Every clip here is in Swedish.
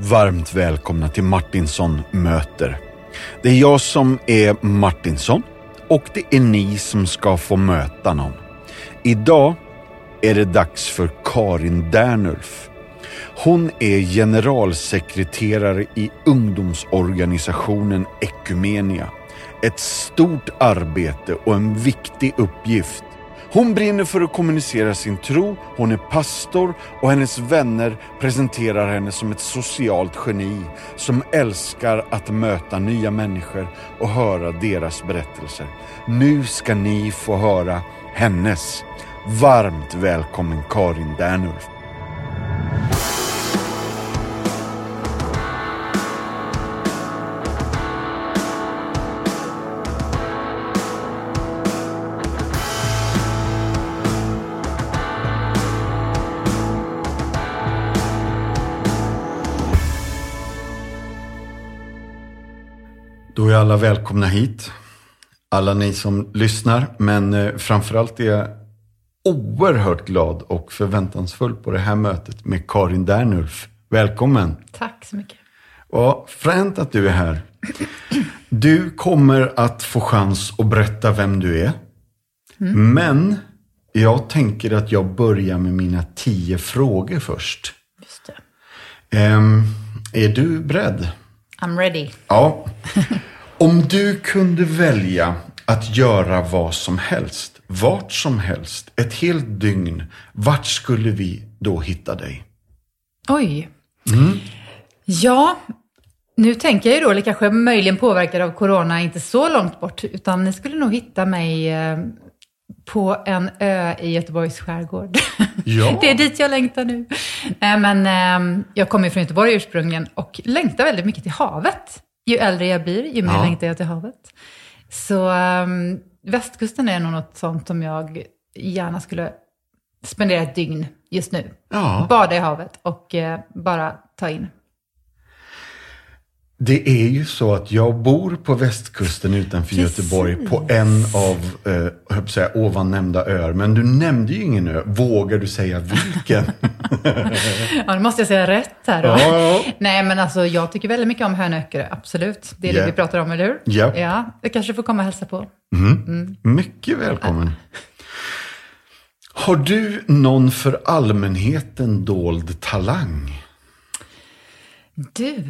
Varmt välkomna till Martinsson möter. Det är jag som är Martinsson och det är ni som ska få möta någon. Idag är det dags för Karin Dernulf. Hon är generalsekreterare i ungdomsorganisationen Ekumenia. Ett stort arbete och en viktig uppgift. Hon brinner för att kommunicera sin tro, hon är pastor och hennes vänner presenterar henne som ett socialt geni som älskar att möta nya människor och höra deras berättelser. Nu ska ni få höra hennes. Varmt välkommen Karin Dernulf. Alla välkomna hit. Alla ni som lyssnar. Men eh, framförallt är jag oerhört glad och förväntansfull på det här mötet med Karin Dernulf. Välkommen! Tack så mycket. Vad fränt att du är här. Du kommer att få chans att berätta vem du är. Men jag tänker att jag börjar med mina tio frågor först. Just det. Ehm, är du beredd? I'm ready. Ja. Om du kunde välja att göra vad som helst, vart som helst, ett helt dygn, vart skulle vi då hitta dig? Oj. Ja, nu tänker jag ju då, eller kanske möjligen påverkad av corona, inte så långt bort, utan ni skulle nog hitta mig eh, på en ö i Göteborgs skärgård. Ja. Det är dit jag längtar nu. Nej, men eh, jag kommer från Göteborg ursprungligen och längtar väldigt mycket till havet. Ju äldre jag blir, ju mer Ja. längtar jag till havet. Så eh, västkusten är nog något sånt som jag gärna skulle spendera ett dygn just nu. Ja. Bada i havet och eh, bara ta in. Det är ju så att jag bor på västkusten utanför Precis. Göteborg på en av, eh, jag säga, ovan nämnda öar. Men du nämnde ju ingen ö. Vågar du säga vilken? Ja, nu måste jag säga rätt här då. Ja. Nej, men alltså jag tycker väldigt mycket om Hönökerö, absolut. Det är Ja. det vi pratar om, eller hur? Ja. Ja, jag kanske får komma och hälsa på. Mycket välkommen. Har du någon för allmänheten dold talang? Du,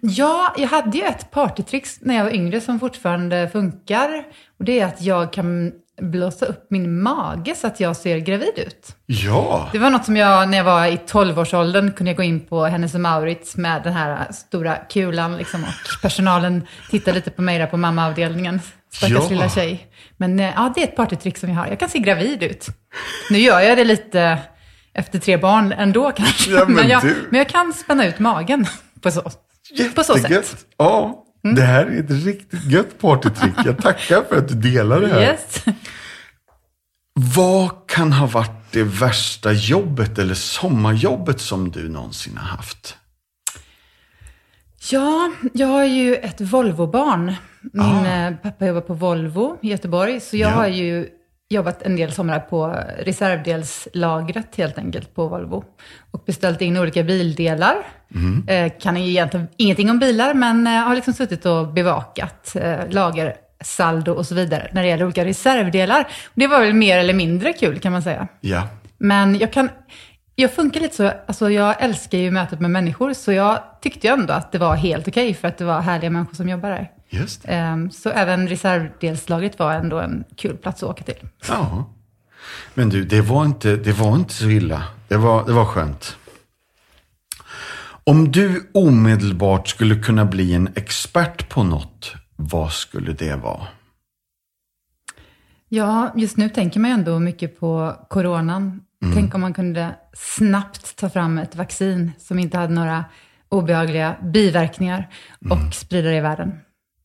ja, jag hade ju ett partytrick när jag var yngre som fortfarande funkar. Och det är att jag kan blåsa upp min mage så att jag ser gravid ut. Ja. Det var något som jag, när jag var i 12-årsåldern, kunde jag gå in på Hennes och Mauritz med den här stora kulan liksom, och personalen tittade lite på mig där på mammaavdelningen. Stackars Ja. lilla tjej. Men eh, ja, det är ett partytrick som jag har. Jag kan se gravid ut. Nu gör jag det lite efter tre barn ändå kanske. Ja, men men, jag, men jag kan spänna ut magen på så, på så sätt. Ja, det här är ett riktigt gött partytrick. Jag tackar för att du delar det här. Yes. Vad kan ha varit det värsta jobbet eller sommarjobbet som du någonsin har haft? Ja, jag har ju ett Volvo-barn. Min Ah. eh, pappa jobbar på Volvo i Göteborg, så jag Ja. har ju jobbat en del somrar på reservdelslagret helt enkelt på Volvo. Och beställt in olika bildelar. Mm. Eh, kan egentligen ingenting om bilar, men eh, har liksom suttit och bevakat eh, lagersaldo och så vidare när det gäller olika reservdelar. Det var väl mer eller mindre kul kan man säga. Ja. Men jag kan, jag funkar lite så, alltså jag älskar ju mötet med människor, så jag tyckte ju ändå att det var helt okej för att det var härliga människor som jobbar där. Just. Ehm, Så även reservdelslagret var ändå en kul plats att åka till. Ja. Men du, det var inte, det var inte så illa. Det var, det var skönt. Om du omedelbart skulle kunna bli en expert på något, vad skulle det vara? Ja, just nu tänker man ju ändå mycket på coronan. Tänk om man kunde snabbt ta fram ett vaccin som inte hade några obehagliga biverkningar och sprida det i världen.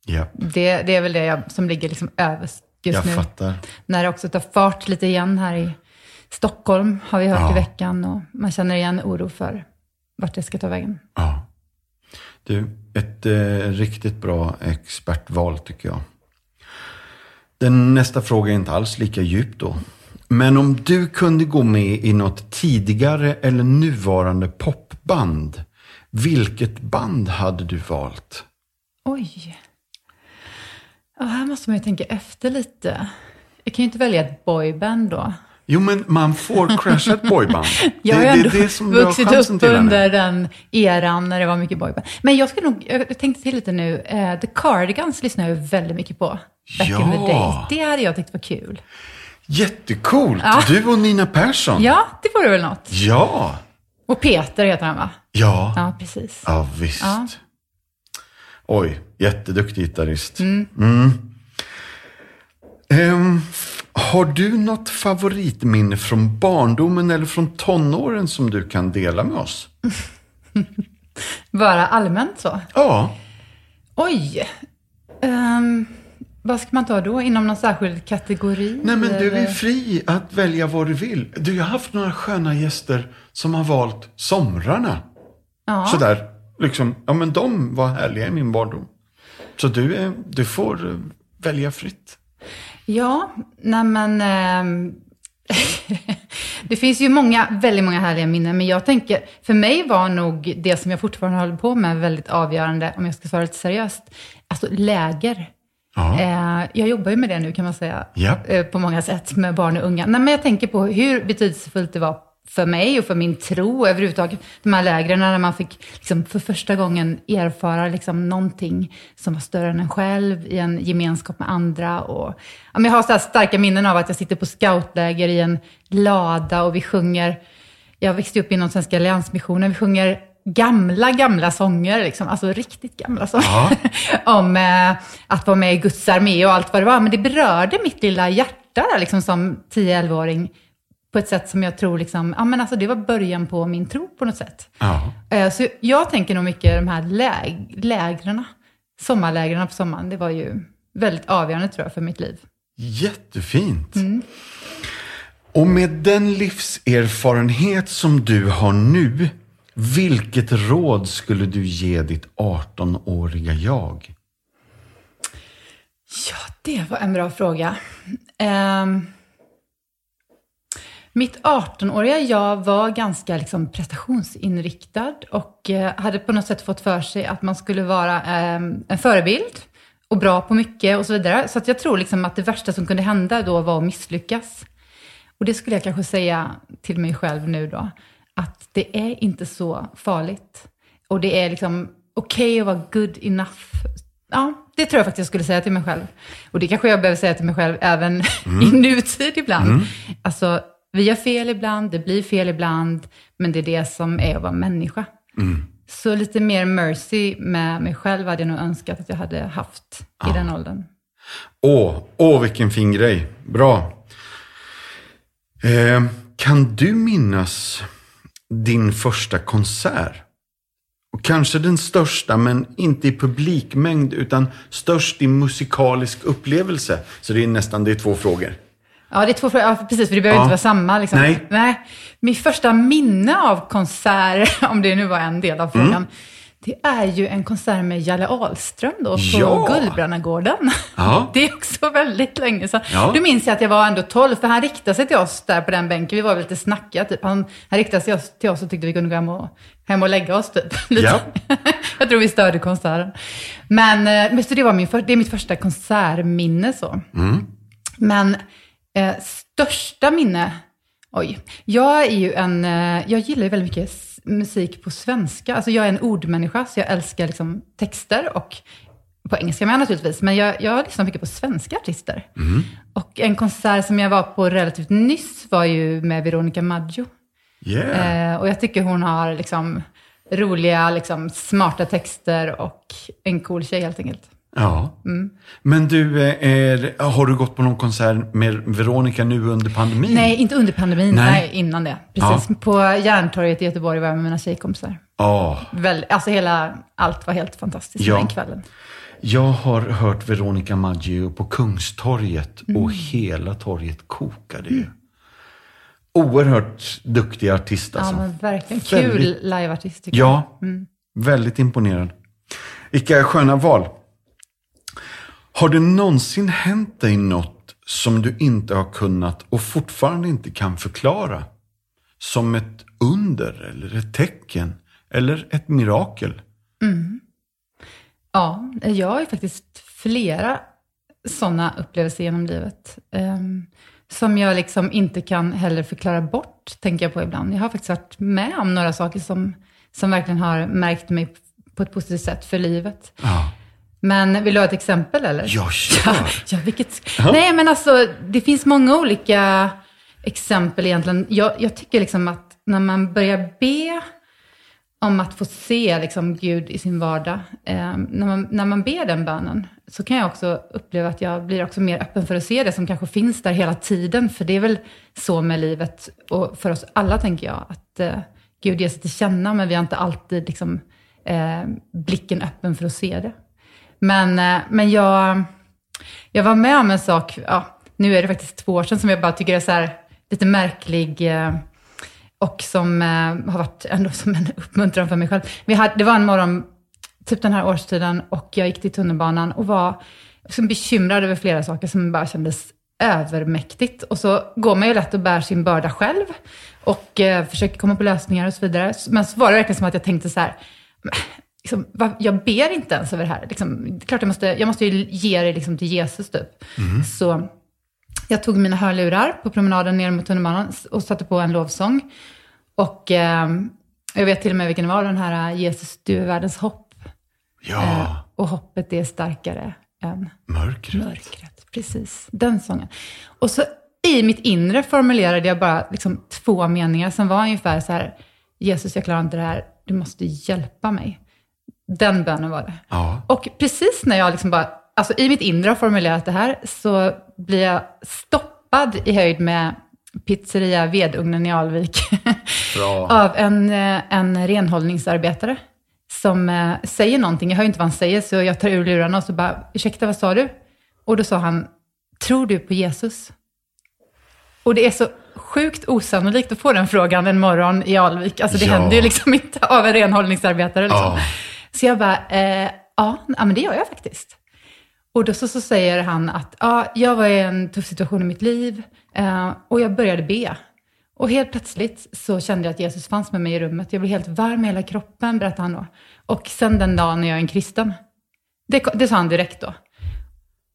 Ja, Det, det är väl det jag, som ligger liksom överst just jag nu. fattar. När det också tar fart lite igen här i Stockholm, har vi hört Ja. i veckan. Och man känner igen oro för vart det ska ta vägen. Ja. Du, ett eh, riktigt bra expertval tycker jag. Den nästa fråga är inte alls lika djup då. Men om du kunde gå med i något tidigare eller nuvarande popband, Vilket band hade du valt? Oj. Ja, här måste man ju tänka efter lite. Jag kan ju inte välja ett boyband då. Jo, men man får crasha ett boyband. Jag har det, ju ändå det är det som vuxit upp under den eran när det var mycket boyband. Men jag skulle nog, jag tänkte till lite nu, eh, The Cardigans lyssnar jag väldigt mycket på. Back in the Ja. days. Det hade jag tyckt var kul. Jättecoolt! Ja. Du och Nina Persson. Ja, det vore väl något. Ja. Och Peter heter han va? Ja. Ja, precis. Ja, visst. Ja. Oj, jätteduktig gitarrist. Mm. Mm. Ehm, har du något favoritminne från barndomen eller från tonåren som du kan dela med oss? Bara allmänt så. Ja, Oj. Ehm, vad ska man ta då? Inom någon särskild kategori? nej men du är eller? fri att välja vad du vill. Du har haft några sköna gäster som har valt somrarna. Ja. Sådär, liksom, ja men de var härliga i min barndom. Så du, är, du får eh, välja fritt. Ja, nej men... ehm, det finns ju många, väldigt många härliga minnen, men jag tänker, för mig var nog det som jag fortfarande håller på med väldigt avgörande, om jag ska svara lite seriöst, alltså läger. Eh, jag jobbar ju med det nu kan man säga, Japp. eh, på många sätt med barn och unga. Nej, men jag tänker på hur betydelsefullt det var för mig och för min tro överhuvudtaget. De här lägren när man fick liksom, för första gången erfara liksom, någonting som var större än en själv i en gemenskap med andra. Och, ja, jag har så starka minnen av att jag sitter på scoutläger i en lada och vi sjunger, jag växte upp inom Svenska Alliansmissionen, vi sjunger gamla, gamla sånger, liksom, alltså riktigt gamla sånger, om eh, att vara med i Guds armé och allt vad det var. Men det berörde mitt lilla hjärta där, liksom, som 10-11-åring på ett sätt som jag tror, liksom, ja, men alltså, det var början på min tro på något sätt. Ja. Eh, så jag tänker nog mycket de här läg lägren, sommarlägren på sommaren, det var ju väldigt avgörande tror jag för mitt liv. Jättefint. Mm. Och med den livserfarenhet som du har nu, vilket råd skulle du ge ditt 18-åriga jag? Ja, det var en bra fråga. Ehm, mitt 18-åriga jag var ganska liksom prestationsinriktad och eh, hade på något sätt fått för sig att man skulle vara ehm, en förebild och bra på mycket och så vidare. Så att jag tror liksom att det värsta som kunde hända då var att misslyckas. Och det skulle jag kanske säga till mig själv nu då, att det är inte så farligt. Och det är liksom okej att vara good enough. Ja, det tror jag faktiskt jag skulle säga till mig själv. Och det kanske jag behöver säga till mig själv även i nutid ibland. Alltså, vi gör fel ibland, det blir fel ibland, men det är det som är att vara människa. Så lite mer mercy med mig själv hade jag nog önskat att jag hade haft i den åldern. Åh, åh vilken fin grej. Bra. Eh, kan du minnas din första konsert? Och kanske den största, men inte i publikmängd, utan störst i musikalisk upplevelse. Så det är nästan det är två frågor. Ja, det är två frågor. Ja, precis, för det behöver Ja. inte vara samma. Liksom. Nej. Nej. Mitt första minne av konsert, om det nu var en del av frågan, Mm. det är ju en konsert med Jalle Ahlström då på Ja. Gullbrannagården. Ja. Det är också väldigt länge sedan. Ja. Då minns jag att jag var ändå 12, för han riktade sig till oss där på den bänken. Vi var lite snackiga, typ. Han, han riktade sig till oss, och tyckte vi kunde gå hem och, hem och lägga oss, typ. Lite. jag tror vi störde konserten. Men, eh, men så det, var min för, det är mitt första konsertminne så. Men eh, största minne, oj, jag är ju en, eh, jag gillar ju väldigt mycket musik på svenska. Alltså jag är en ordmänniska, så jag älskar liksom texter och på engelska med naturligtvis, men jag, jag lyssnar mycket på svenska artister. Och en konsert som jag var på relativt nyss var ju med Veronica Maggio. Yeah. Eh, och jag tycker hon har liksom roliga, liksom, smarta texter och en cool tjej helt enkelt. Ja. Mm. Men du, eh, är, har du gått på någon konsert med Veronica nu under pandemin? Nej, inte under pandemin. Nej. Nej, innan det. Precis. På Järntorget i Göteborg var jag med mina tjejkompisar. Ja. Väl, alltså hela, allt var helt fantastiskt Ja. den kvällen. Jag har hört Veronica Maggio på Kungstorget och Mm. hela torget kokade ju. Oerhört duktig artist alltså. Ja, men verkligen. Väldigt- Kul liveartist tycker jag. Ja, väldigt imponerad. Vilka sköna val. Har det någonsin hänt dig något som du inte har kunnat och fortfarande inte kan förklara? Som ett under eller ett tecken Eller ett mirakel. Ja, jag har ju faktiskt flera sådana upplevelser genom livet. ehm, som jag liksom inte kan heller förklara bort, tänker jag på ibland. Jag har faktiskt varit med om några saker som, som verkligen har märkt mig på ett positivt sätt för livet. Ja, Men vill du ha ett exempel eller? ja kör. Ja, vilket... Nej, men alltså det finns många olika exempel egentligen. Jag, jag tycker liksom att när man börjar be om att få se liksom, Gud i sin vardag, eh, när, man, när man ber den bönen, så kan jag också uppleva att jag blir också mer öppen för att se det som kanske finns där hela tiden. För det är väl så med livet, och för oss alla tänker jag, att eh, Gud ger sig till känna, men vi har inte alltid liksom, eh, blicken öppen för att se det. Men, eh, men jag, jag var med om en sak, ja, nu är det faktiskt två år sedan, som jag bara tycker är så här, lite märklig eh, och som eh, har varit ändå som en uppmuntran för mig själv. Vi hade, det var en morgon, typ den här årstiden, och jag gick till tunnelbanan och var liksom bekymrad över flera saker som bara kändes övermäktigt. Och så går man ju lätt och bär sin börda själv och eh, försöker komma på lösningar och så vidare. Men så var det verkligen som att jag tänkte så här, liksom, jag ber inte ens över det här. Liksom, klart jag måste, jag måste ju ge det liksom till Jesus typ. Så jag tog mina hörlurar på promenaden ner mot tunnelbanan och satte på en lovsång. Och eh, jag vet till och med vilken det var, den här eh, Jesus, du är världens hopp. Eh, Ja, och hoppet är starkare än mörkret. mörkret. Precis, den sången. Och så i mitt inre formulerade jag bara liksom två meningar som var ungefär så här, Jesus, jag klarar inte det här, du måste hjälpa mig. Den bönen var det. Ja, Och precis när jag liksom bara, alltså i mitt inre har formulerat det här, så blir jag stoppad i höjd med pizzeria Vedugnen i Alvik av en, eh, en renhållningsarbetare som eh, säger någonting. Jag hör inte vad han säger, så jag tar ur lurarna och så bara, ursäkta, vad sa du? Och då sa han, tror du på Jesus? Och det är så sjukt osannolikt att få den frågan en morgon i Alvik. Alltså det Ja. händer ju liksom inte av en renhållningsarbetare. Liksom. Ja. Så jag bara, eh, ja, ja, men det gör jag faktiskt. Och då så, så säger han att ja, jag var i en tuff situation i mitt liv eh, och jag började be. Och helt plötsligt så kände jag att Jesus fanns med mig i rummet. Jag blev helt varm i hela kroppen, berättade han då. Och sen den dagen när jag är en kristen. Det, det sa han direkt då.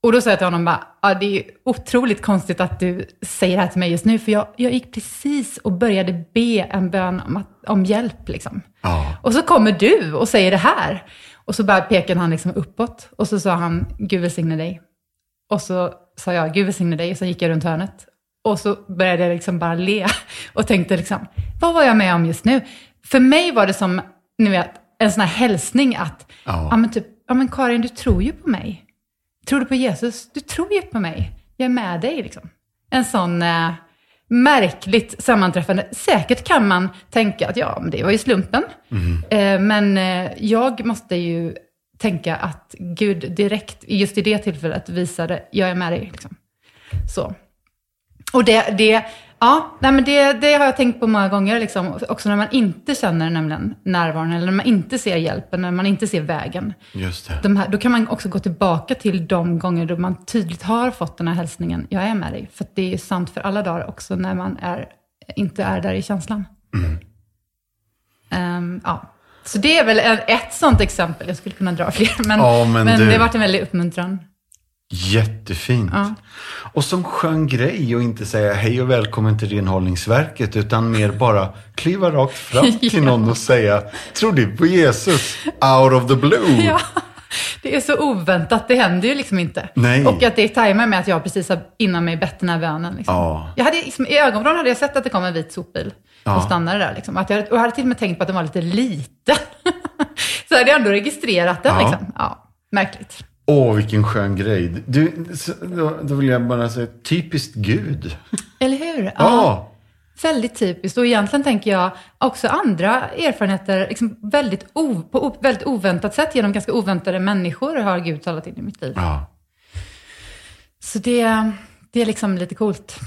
Och då sa jag till honom bara, ja, det är otroligt konstigt att du säger det här till mig just nu, för jag, jag gick precis och började be en bön om, att, om hjälp. Liksom. Ja. Och så kommer du och säger det här. Och så bara pekade han liksom uppåt. Och så sa han, Gud välsigne dig. Och så sa jag, Gud välsigne dig. Och så gick jag runt hörnet. Och så började jag liksom bara le. Och tänkte liksom, vad var jag med om just nu? För mig var det som, ni vet, en sån här hälsning att, Ja. ja men typ, ja men Karin, du tror ju på mig. Tror du på Jesus? Du tror ju på mig. Jag är med dig liksom. En sån eh, märkligt sammanträffande. Säkert kan man tänka att ja, men det var ju slumpen. Eh, men eh, jag måste ju tänka att Gud direkt, just i det tillfället, visade, jag är med dig. Liksom. Så. Och det, det, ja, nej, men det, det har jag tänkt på många gånger, liksom. också när man inte känner nämligen närvaron, eller när man inte ser hjälpen, när man inte ser vägen. Just det. De här, då kan man också gå tillbaka till de gånger då man tydligt har fått den här hälsningen, jag är med dig. För det är sant för alla dagar också när man är, inte är där i känslan. Ehm, ja. Så det är väl ett sånt exempel, jag skulle kunna dra fler, men, Ja, men men det har varit en väldig uppmuntran. Jättefint. Ja. Och som skön grej och inte säga hej och välkommen till renhållningsverket utan mer bara kliva rakt fram till Ja. någon och säga tror du på Jesus? Out of the blue. Ja, det är så oväntat, det händer ju liksom inte. Nej. Och att det tajmar med att jag precis har innan mig bett den här bönen. Liksom. Ja. Jag hade, liksom, I ögonvrån hade jag sett att det kom en vit sopbil Ja. och stannade där. Liksom. Att jag, och jag hade till och med tänkt på att den var lite liten. så hade jag ändå registrerat den. Ja. Liksom. Ja, märkligt. Åh, vilken skön grej. Du, då, då vill jag bara säga, typiskt Gud. Eller hur? Ja. Väldigt typiskt. Och egentligen tänker jag också andra erfarenheter, liksom väldigt, o, på väldigt oväntat sätt, genom ganska oväntade människor har Gud talat in i mitt liv. Ja. Så det, det är liksom lite coolt.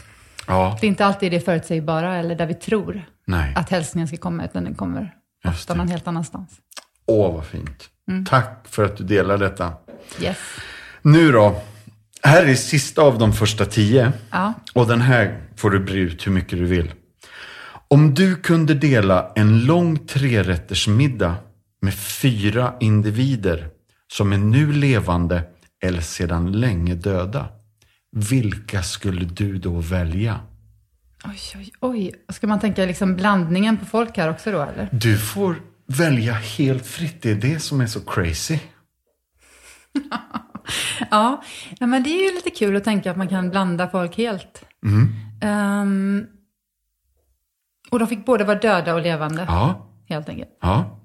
Ja. Det är inte alltid det förutsägbara eller där vi tror Nej. att hälsningen ska komma, utan den kommer ofta någon helt annanstans. Åh, vad fint. Mm. Tack för att du delar detta. Yes. Nu då. Här är sista av de första tio. Ja. Och den här får du bre ut hur mycket du vill. Om du kunde dela en lång trerättersmiddag med fyra individer som är nu levande eller sedan länge döda. Vilka skulle du då välja? Oj, oj, oj. Ska man tänka liksom blandningen på folk här också då, eller? Du får välja helt fritt. Det är det som är så crazy. ja, men det är ju lite kul att tänka att man kan blanda folk helt. Um, och de fick både vara döda och levande, Ja, helt enkelt. ja.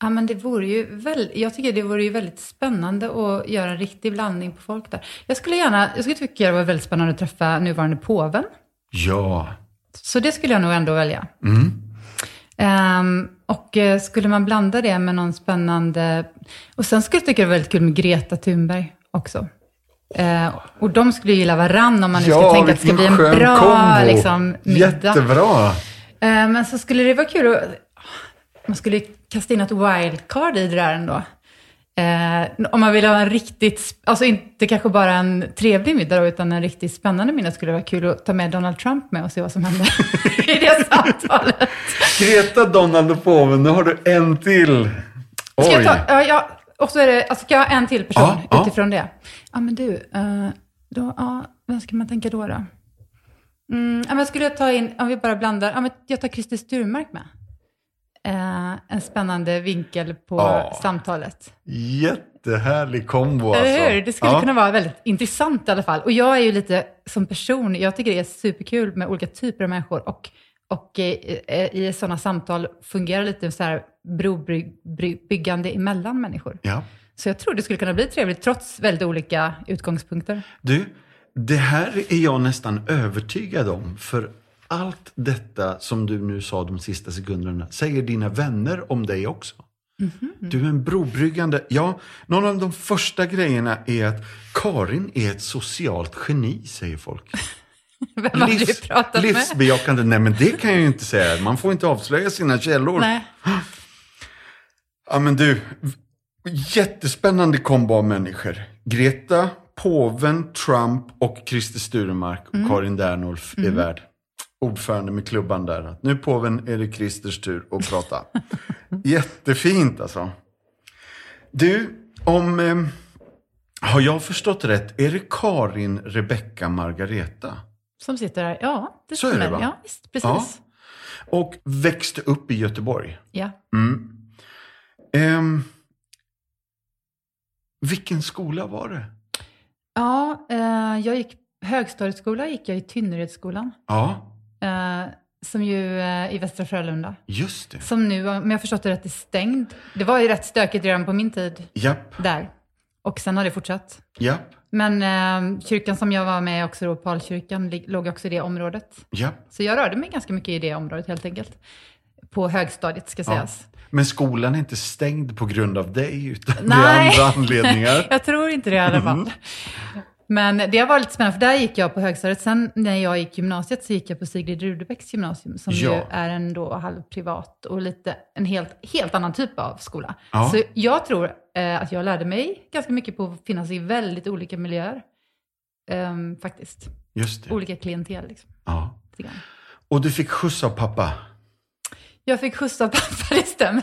Ja, men det vore ju väl, jag tycker det vore ju väldigt spännande att göra en riktig blandning på folk där. Jag skulle gärna, jag skulle tycka det var väldigt spännande att träffa nuvarande påven. Ja. Så det skulle jag nog ändå välja. Ehm, och eh, skulle man blanda det med någon spännande... Och sen skulle jag tycka det var väldigt kul med Greta Thunberg också. Eh, och de skulle ju gilla varann om man nu ska tänka att det ska bli en bra kombo. liksom, middag. Jättebra. Eh, men så skulle det vara kul att... Man skulle kasta in ett wildcard i det där ändå. Eh, om man vill ha en riktigt, alltså inte kanske bara en trevlig middag då, utan en riktigt spännande middag skulle det vara kul att ta med Donald Trump med och se vad som händer i det samtalet. Greta, Donald och påven, nu har du en till. Ska jag Oj. ta, ja, och så är det, alltså ska jag ha en till person ja. utifrån det? Ja, men du, eh, då, ja, vem ska man tänka då? då? Mm, ja, men skulle jag ta in, om vi bara blandar, ja, men jag tar Christer Sturmark med. Eh, en spännande vinkel på Ja. samtalet. Jättehärlig kombo alltså. Eller hur? Det skulle Ja. kunna vara väldigt intressant i alla fall. Och jag är ju lite som person, jag tycker det är superkul med olika typer av människor. Och, och eh, eh, i sådana samtal fungerar lite så här brobyggande emellan människor. Ja. Så jag tror det skulle kunna bli trevligt trots väldigt olika utgångspunkter. Du, det här är jag nästan övertygad om. För allt detta som du nu sa de sista sekunderna säger dina vänner om dig också. Mhm. Du är en brobryggande. Ja, någon av de första grejerna är att Karin är ett socialt geni, säger folk. Vem har du pratat med? livsbejakande. Nej, men det kan jag ju inte säga. Man får inte avslöja sina källor. Nej. Ja, men du. Jättespännande kombo av människor. Greta, påven, Trump och Christer Sturemark och Mm. Karin Dernolf är värd. Ordförande med klubban där. Att Nu påven är det Christers tur att prata. Jättefint alltså. Du, om... Eh, har jag förstått rätt? Är det Karin, Rebecka, Margareta? Som sitter där. Ja, det Så är det, stämmer. va? Ja, visst, precis. Ja. Och växte upp i Göteborg. Ja. Ehm, vilken skola var det? Ja, eh, jag gick högstadieskola gick jag i Tynneredsskolan. Ja, Eh, som ju eh, i Västra Frölunda. just det. Som nu, om jag förstått det rätt, är stängd. Det var ju rätt stökigt redan på min tid Japp, där. Och sen har det fortsatt. japp, Men eh, kyrkan som jag var med i också, då, Palkyrkan, lig- låg också i det området. japp. Så jag rörde mig ganska mycket i det området helt enkelt. På högstadiet ska Ja. sägas. Men skolan är inte stängd på grund av dig, utan Nej. det är andra anledningar. jag tror inte det i alla fall. Men det var lite spännande, för där gick jag på högstadiet. Sen när jag gick gymnasiet så gick jag på Sigrid Rudebecks gymnasium, som Ja. ju är en då halvprivat och lite en helt, helt annan typ av skola. Ja. Så jag tror eh, att jag lärde mig ganska mycket på att finnas i väldigt olika miljöer. Ehm, faktiskt. Just det. Olika klientel liksom. Ja. Och du fick skjuts av pappa? Jag fick skjuts av pappa, det stämmer.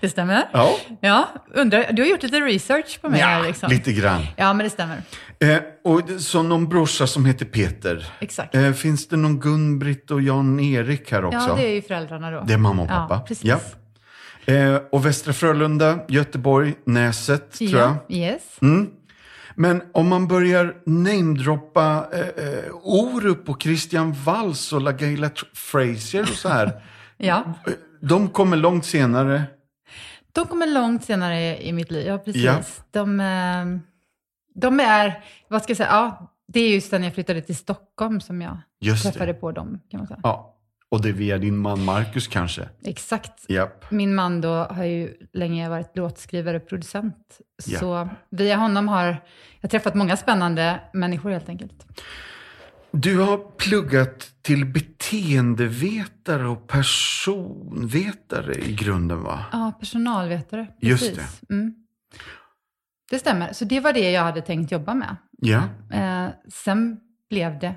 det stämmer. Ja, Ja, undrar, du har gjort lite research på mig här liksom. lite grann. Ja, men det stämmer. Eh, och så någon brorsa som heter Peter. Exakt. Eh, finns det någon Gun-Britt och Jan-Erik här också? Ja, det är ju föräldrarna då. Det är mamma och pappa. Ja, precis. Ja. Eh, och Västra Frölunda, Göteborg, Näset, tror jag. Ja, yes. Mm. Men om man börjar namedroppa eh, eh, Orup och Christian Walls och LaGayla Tr- Frazier och så här. Ja. de kommer långt senare. De kommer långt senare i mitt liv, ja precis. Ja. De, eh, de är, vad ska jag säga, ja, det är just när jag flyttade till Stockholm som jag Just träffade det. på dem, kan man säga. Ja. Och det är via din man Marcus kanske? Exakt. Japp. Min man då har ju länge varit låtskrivare och producent. Ja. Så via honom har jag träffat många spännande människor helt enkelt. Du har pluggat till beteendevetare och personvetare i grunden va? Ja, personalvetare. Just Precis. Mm. Det stämmer. Så det var det jag hade tänkt jobba med. Ja. Eh, sen blev det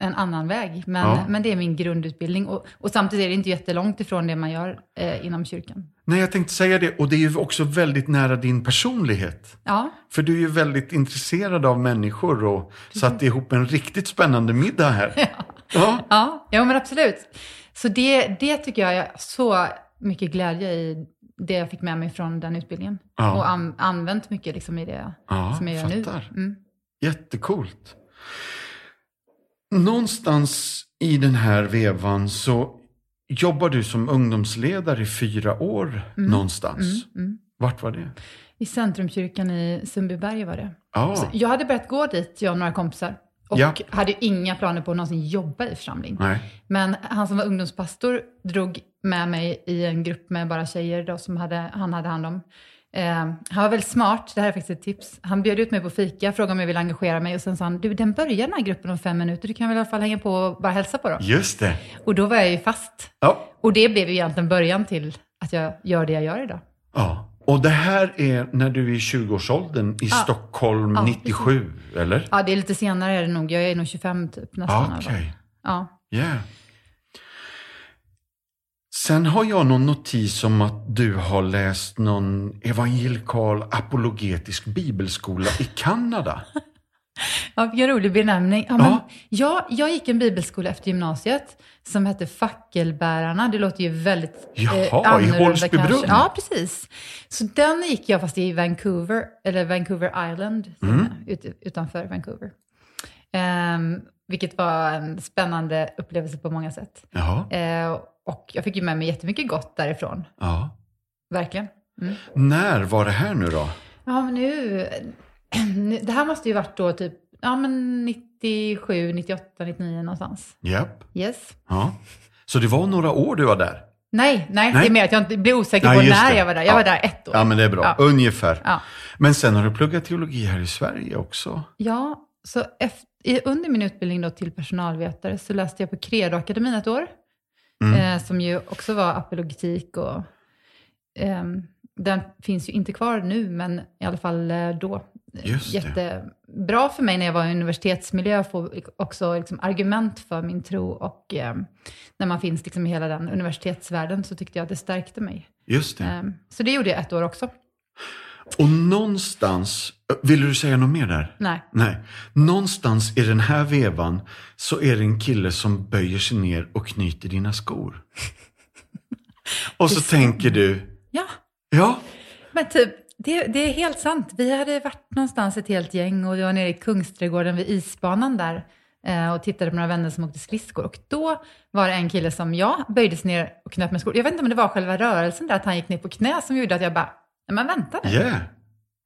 en annan väg. Men, Ja. men det är min grundutbildning. Och, och samtidigt är det inte jättelångt ifrån det man gör eh, inom kyrkan. Nej, jag tänkte säga det. Och det är ju också väldigt nära din personlighet. Ja, För du är ju väldigt intresserad av människor och satt ihop en riktigt spännande middag här. Ja. ja, ja men absolut. Så det, det tycker jag är så mycket glädje i det jag fick med mig från den utbildningen. Ja. Och an, använt mycket liksom i det Ja, som jag gör nu. fattar. Mm. Jättecoolt. Någonstans i den här vevan så jobbar du som ungdomsledare i fyra år någonstans. Mm. Vart var det? I Centrumkyrkan i Sundbyberg var det. Så jag hade börjat gå dit, jag och några kompisar. Och Ja. hade inga planer på att någonsin jobba i församling. nej. Men han som var ungdomspastor drog med mig i en grupp med bara tjejer då, som hade, han hade hand om. Eh, han var väldigt smart, det här är faktiskt ett tips. Han bjöd ut mig på fika, frågade om jag ville engagera mig och sen sa han, du den börjar den här gruppen om fem minuter, du kan väl i alla fall hänga på och bara hälsa på då. Just det. Och då var jag ju fast. Ja. Och det blev ju egentligen början till att jag gör det jag gör idag. ja. Och det här är när du är i 20-årsåldern i Stockholm Ja, 97, eller? Ja, det är lite senare är det nog, jag är nog 25 typ nästan. Okej. Ja. Yeah. Sen har jag någon notis om att du har läst någon evangelikal apologetisk bibelskola i Kanada. Ja, vilken rolig benämning. Ja, Ja. men, ja, jag gick en bibelskola efter gymnasiet som hette Fackelbärarna. Det låter ju väldigt eh, Jaha, i annorlunda Holsbybrunn. kanske. Ja, precis. Så den gick jag fast i Vancouver, eller Vancouver Island, Mm. ut, utanför Vancouver. Ehm, vilket var en spännande upplevelse på många sätt. Jaha. Eh, och jag fick ju med mig jättemycket gott därifrån, Ja. verkligen. Mm. När var det här nu då? Ja, men nu, nu... Det här måste ju varit då typ ja, men 97, 98, 99 någonstans. Japp. Yes. Ja. Så det var några år du var där? Nej, nej, Nej. det är mer att jag inte blir osäker Nej, på när det. jag var där. Jag Ja. var där ett år. Ja, men det är bra. Ja. Ungefär. Ja. Men sen har du pluggat teologi här i Sverige också. Ja, så efter, under min utbildning då till personalvetare så läste jag på Credo-akademin ett år. Mm. Eh, som ju också var apologetik och ehm, den finns ju inte kvar nu, men i alla fall eh, då. Just. Jättebra för mig när jag var i universitetsmiljö att få också liksom argument för min tro och ehm, när man finns liksom i hela den universitetsvärlden så tyckte jag att det stärkte mig. Just det. Ehm, så det gjorde jag ett år också. Och någonstans, vill du säga något mer där? Nej. Nej. Någonstans i den här vevan så är det en kille som böjer sig ner och knyter dina skor. Och så tänker du, Ja, ja, Men typ, det, det är helt sant. Vi hade varit någonstans ett helt gäng och vi var nere i Kungsträdgården vid isbanan där eh, och tittade på några vänner som åkte skridskor. Och då var det en kille som jag böjde sig ner och knöt med skor. Jag vet inte om det var själva rörelsen där att han gick ner på knä som gjorde att jag bara, "Nej, men vänta nu, yeah.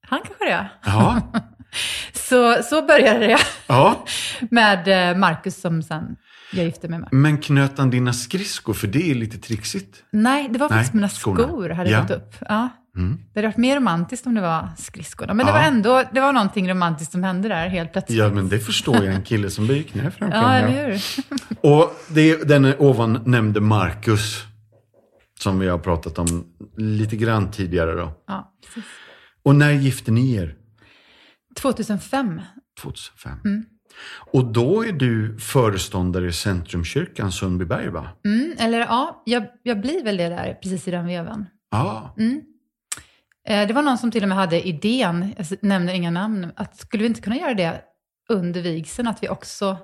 han kanske det är. Ja, Så, så började det ja. med eh, Marcus som sen jag gifte mig med. Men knöt han dina skridskor? För det är lite trixigt. Nej, det var Nej, faktiskt mina skorna. skor hade Ja. gått upp. Ja. Mm. Det hade varit mer romantiskt om det var skridskorna. Men Ja. det var ändå det var någonting romantiskt som hände där helt plötsligt. Ja, men det förstår jag. En kille som böjer knä framför Ja, eller hur? Och det är den ovan nämnde Marcus. Som vi har pratat om lite grann tidigare då. Ja, precis. Och när gifte ni er? 2005. 2005. Mm. Och då är du föreståndare i Centrumkyrkan Sundbyberg va? Mm, eller ja, jag, jag blir väl det där precis i den vevan. Ja. Eh, det var någon som till och med hade idén, jag nämner inga namn, att skulle vi inte kunna göra det under vigseln, att vi också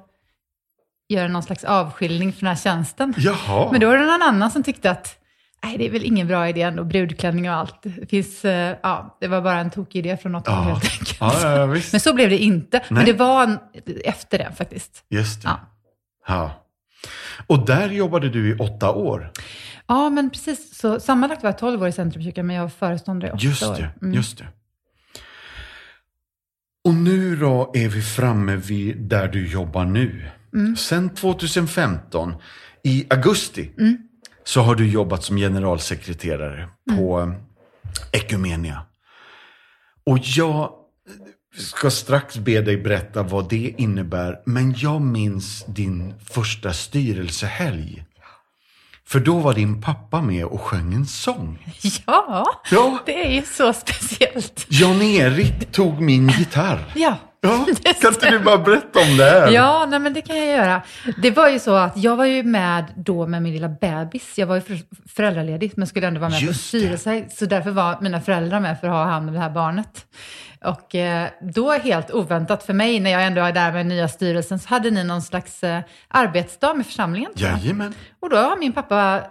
gör någon slags avskiljning för den här tjänsten. Jaha. Men då var det någon annan som tyckte att nej, det är väl ingen bra idé ändå, brudklänning och allt. Det, finns, eh, ja, det var bara en tokig idé från något håll Ja. helt enkelt. Ja, ja. Men så blev det inte. Men Nej. det var en, efter det faktiskt. Just det. Ja. Ja. Och där jobbade du i åtta år. Ja, men precis. Så sammanlagt var jag 12 år i Centrumkyrkan, men jag var föreståndare i åtta Just år. det, Mm. just det. Och nu då är vi framme vid där du jobbar nu. Mm. Sen 2015, i augusti, Mm. Så har du jobbat som generalsekreterare på Mm. eh, Ekumenia. Och jag ska strax be dig berätta vad det innebär, men jag minns din första styrelsehelg. För då var din pappa med och sjöng en sång. Ja, Ja, det är ju så speciellt. Jan-Erik tog min gitarr. Ja, Ja, kan inte du bara berätta om det här? Ja, nej, men det kan jag göra. Det var ju så att jag var ju med då med min lilla bebis. Jag var ju föräldraledig, men skulle ändå vara med Just på styrelse. Så därför var mina föräldrar med för att ha hand om det här barnet. Och eh, då helt oväntat för mig, när jag ändå är där med nya styrelsen, så hade ni någon slags eh, arbetsdag med församlingen. Jajamän. Och då har min pappa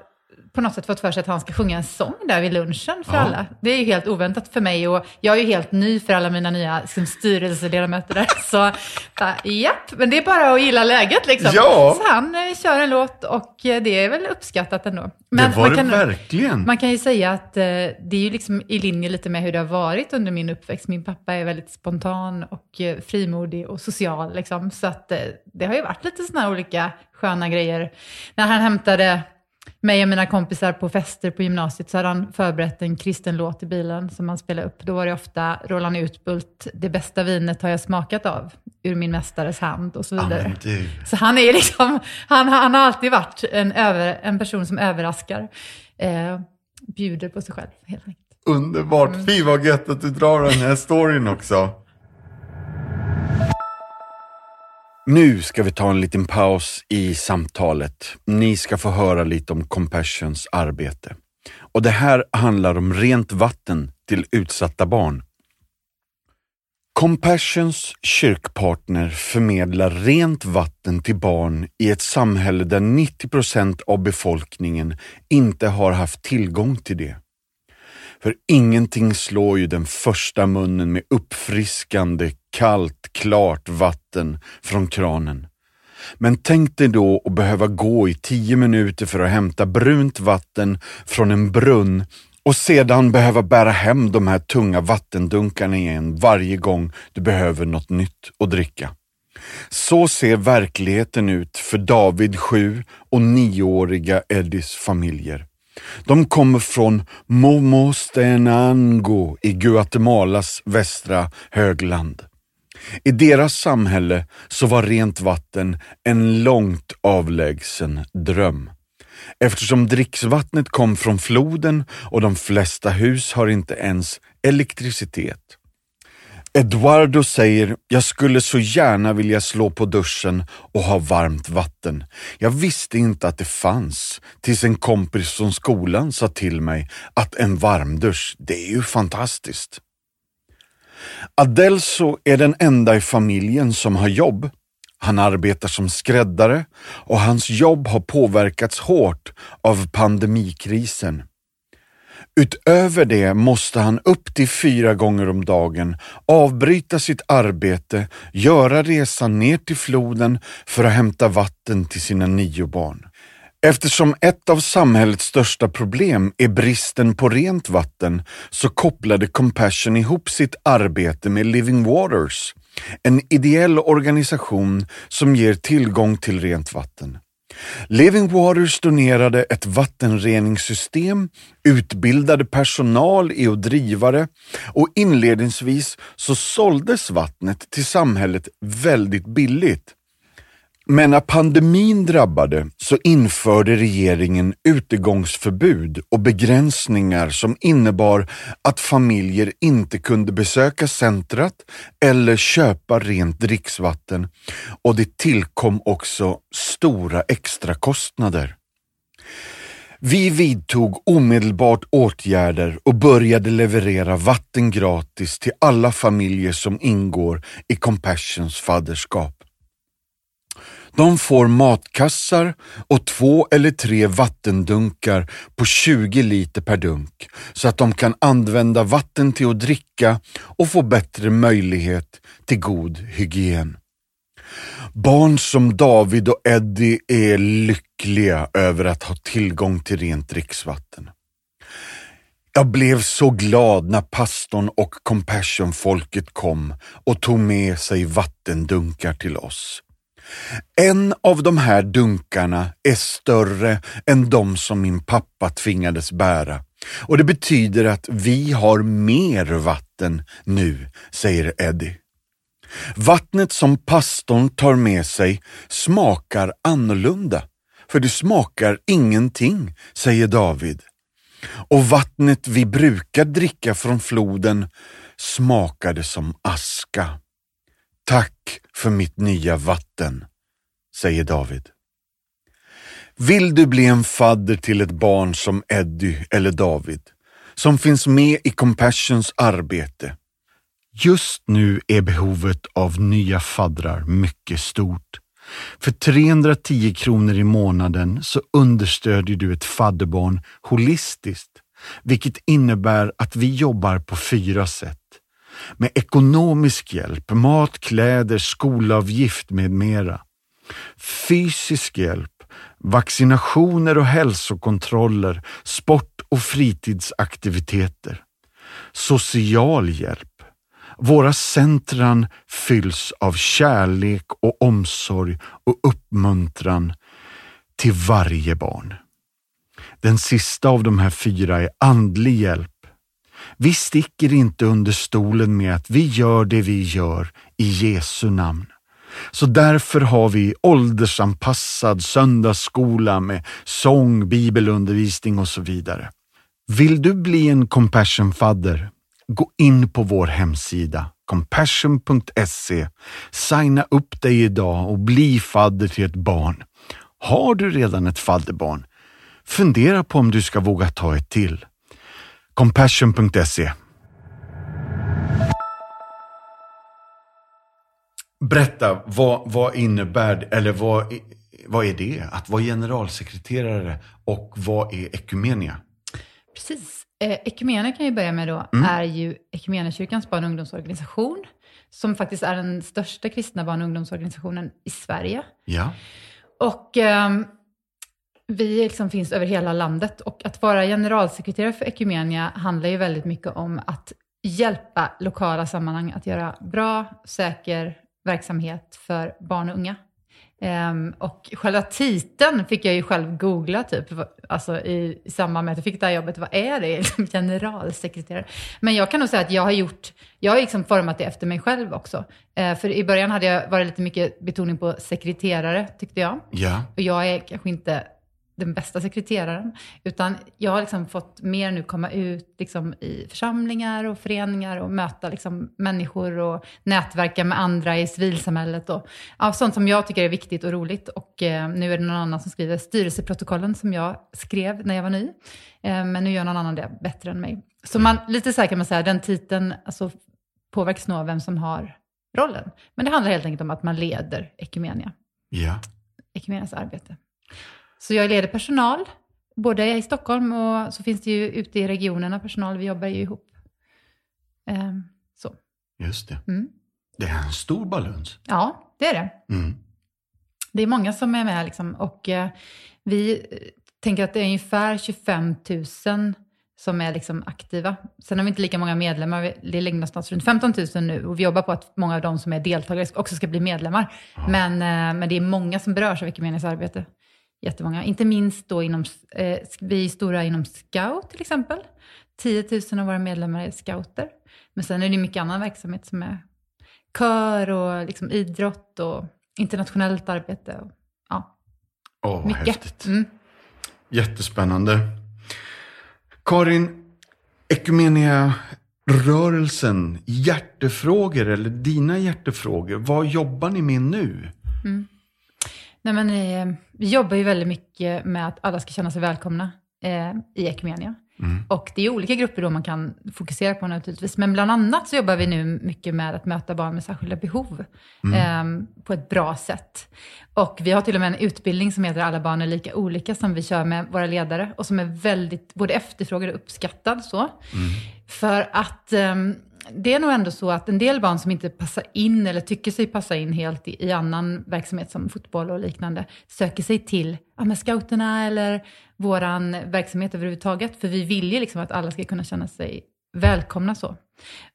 på något sätt fått för sig att han ska sjunga en sång där vid lunchen för Ja. alla. Det är ju helt oväntat för mig och jag är ju helt ny för alla mina nya liksom, styrelseledamöter där. Så bara, japp, men det är bara att gilla läget liksom. Ja. Så han eh, kör en låt och eh, det är väl uppskattat ändå. Men det var det kan, verkligen. man kan ju säga att eh, det är ju liksom i linje lite med hur det har varit under min uppväxt. Min pappa är väldigt spontan och eh, frimodig och social. Liksom. Så att, eh, det har ju varit lite sådana olika sköna grejer. När han hämtade mig och mina kompisar på fester på gymnasiet så hade han förberett en kristen låt i bilen som han spelade upp. Då var det ofta Roland Utbult, det bästa vinet har jag smakat av, ur min mästares hand och så vidare. du. Så han är liksom, han, han har alltid varit en, över, en person som överraskar. Eh, bjuder på sig själv helt enkelt. Underbart. Fy vad gött att du drar den här storyn också. Nu ska vi ta en liten paus i samtalet. Ni ska få höra lite om Compassions arbete. Och det här handlar om rent vatten till utsatta barn. Compassions kyrkpartner förmedlar rent vatten till barn i ett samhälle där 90 procent av befolkningen inte har haft tillgång till det. För ingenting slår ju den första munnen med uppfriskande, kallt, klart vatten från kranen. Men tänk dig då att behöva gå i tio minuter för att hämta brunt vatten från en brunn och sedan behöva bära hem de här tunga vattendunkarna igen varje gång du behöver något nytt att dricka. Så ser verkligheten ut för David 7 och 9-åriga Eddies familjer. De kommer från Momostenango i Guatemalas västra högland. I deras samhälle så var rent vatten en långt avlägsen dröm. Eftersom dricksvattnet kom från floden och de flesta hus har inte ens elektricitet. Eduardo säger, jag skulle så gärna vilja slå på duschen och ha varmt vatten. Jag visste inte att det fanns, tills en kompis från skolan sa till mig att en varmdusch, det är ju fantastiskt. Adelso är den enda i familjen som har jobb. Han arbetar som skräddare och hans jobb har påverkats hårt av pandemikrisen. Utöver det måste han upp till fyra gånger om dagen avbryta sitt arbete, göra resan ner till floden för att hämta vatten till sina nio barn. Eftersom ett av samhällets största problem är bristen på rent vatten så kopplade Compassion ihop sitt arbete med Living Waters, en ideell organisation som ger tillgång till rent vatten. Living Waters donerade ett vattenreningssystem, utbildade personal i att driva det och inledningsvis så såldes vattnet till samhället väldigt billigt. Men när pandemin drabbade så införde regeringen utegångsförbud och begränsningar som innebar att familjer inte kunde besöka centrat eller köpa rent dricksvatten och det tillkom också stora extrakostnader. Vi vidtog omedelbart åtgärder och började leverera vatten gratis till alla familjer som ingår i Compassions fadderskap. De får matkassar och två eller tre vattendunkar på 20 liter per dunk så att de kan använda vatten till att dricka och få bättre möjlighet till god hygien. Barn som David och Eddie är lyckliga över att ha tillgång till rent dricksvatten. Jag blev så glad när pastorn och Compassion-folket kom och tog med sig vattendunkar till oss. En av de här dunkarna är större än de som min pappa tvingades bära och det betyder att vi har mer vatten nu, säger Eddie. Vattnet som pastorn tar med sig smakar annorlunda, för det smakar ingenting, säger David. Och vattnet vi brukar dricka från floden smakade som aska. Tack för mitt nya vatten, säger David. Vill du bli en fadder till ett barn som Eddie eller David, som finns med i Compassions arbete? Just nu är behovet av nya faddrar mycket stort. För 310 kronor i månaden så understödjer du ett fadderbarn holistiskt, vilket innebär att vi jobbar på fyra sätt. Med ekonomisk hjälp, mat, kläder, skolavgift med mera. Fysisk hjälp, vaccinationer och hälsokontroller, sport och fritidsaktiviteter. Social hjälp. Våra centran fylls av kärlek och omsorg och uppmuntran till varje barn. Den sista av de här fyra är andlig hjälp. Vi sticker inte under stolen med att vi gör det vi gör i Jesu namn. Så därför har vi åldersanpassad söndagsskola med sång, bibelundervisning och så vidare. Vill du bli en compassion-fadder? Gå in på vår hemsida compassion.se. Signa upp dig idag och bli fadder till ett barn. Har du redan ett fadderbarn? Fundera på om du ska våga ta ett till. Compassion.se Berätta, vad, vad innebär eller vad, vad är det att vara generalsekreterare och vad är Ekumenia? Precis. Eh, Ekumenia kan jag börja med då, mm. är ju Ekumeniakyrkans barn och ungdomsorganisation, som faktiskt är den största kristna barn och ungdomsorganisationen i Sverige. Ja. Och eh, vi liksom finns över hela landet och att vara generalsekreterare för Ekumenia handlar ju väldigt mycket om att hjälpa lokala sammanhang att göra bra, säker verksamhet för barn och unga. Um, och själva titeln fick jag ju själv googla typ, alltså i, i samband med att jag fick det här jobbet. Vad är det? Liksom generalsekreterare. Men jag kan nog säga att jag har gjort, jag har liksom format det efter mig själv också. Uh, för i början hade jag varit lite mycket betoning på sekreterare, tyckte jag. Ja. Och jag är kanske inte den bästa sekreteraren, utan jag har liksom fått mer nu komma ut liksom i församlingar och föreningar och möta liksom människor och nätverka med andra i civilsamhället och ja, sånt som jag tycker är viktigt och roligt. Och eh, nu är det någon annan som skriver styrelseprotokollen som jag skrev när jag var ny, eh, men nu gör någon annan det bättre än mig. Så man, lite så här kan man säga, den titeln alltså, påverkas nog av vem som har rollen. Men det handlar helt enkelt om att man leder Ekumenia. Ja. Ekumenias arbete. Så jag leder personal, både i Stockholm och så finns det ju ute i regionerna personal. Vi jobbar ju ihop. Um, så. Just det. Mm. Det är en stor balans. Ja, det är det. Mm. Det är många som är med liksom, och uh, vi tänker att det är ungefär 25 000 som är liksom aktiva. Sen har vi inte lika många medlemmar, det ligger någonstans runt 15 000 nu och vi jobbar på att många av de som är deltagare också ska bli medlemmar. Men, uh, men det är många som berörs av Ekumenias jättemånga. Inte minst då inom, eh, vi är stora inom scout till exempel. 10 000 av våra medlemmar är scouter. Men sen är det mycket annan verksamhet som är kör och liksom idrott och internationellt arbete. Och, ja, Åh, vad mycket. häftigt. Mm. Jättespännande. Karin, Ekumenia-rörelsen, hjärtefrågor eller dina hjärtefrågor, vad jobbar ni med nu? Mm. Nej, men, eh, vi jobbar ju väldigt mycket med att alla ska känna sig välkomna eh, i Ekumenia. Mm. Och det är olika grupper då man kan fokusera på naturligtvis. Men bland annat så jobbar vi nu mycket med att möta barn med särskilda behov mm. eh, på ett bra sätt. Och vi har till och med en utbildning som heter Alla barn är lika olika som vi kör med våra ledare och som är väldigt både efterfrågad och uppskattad. Så. Mm. För att eh, det är nog ändå så att en del barn som inte passar in eller tycker sig passa in helt i, i annan verksamhet som fotboll och liknande söker sig till ja, med scouterna eller våran verksamhet överhuvudtaget. För vi vill ju liksom att alla ska kunna känna sig välkomna så.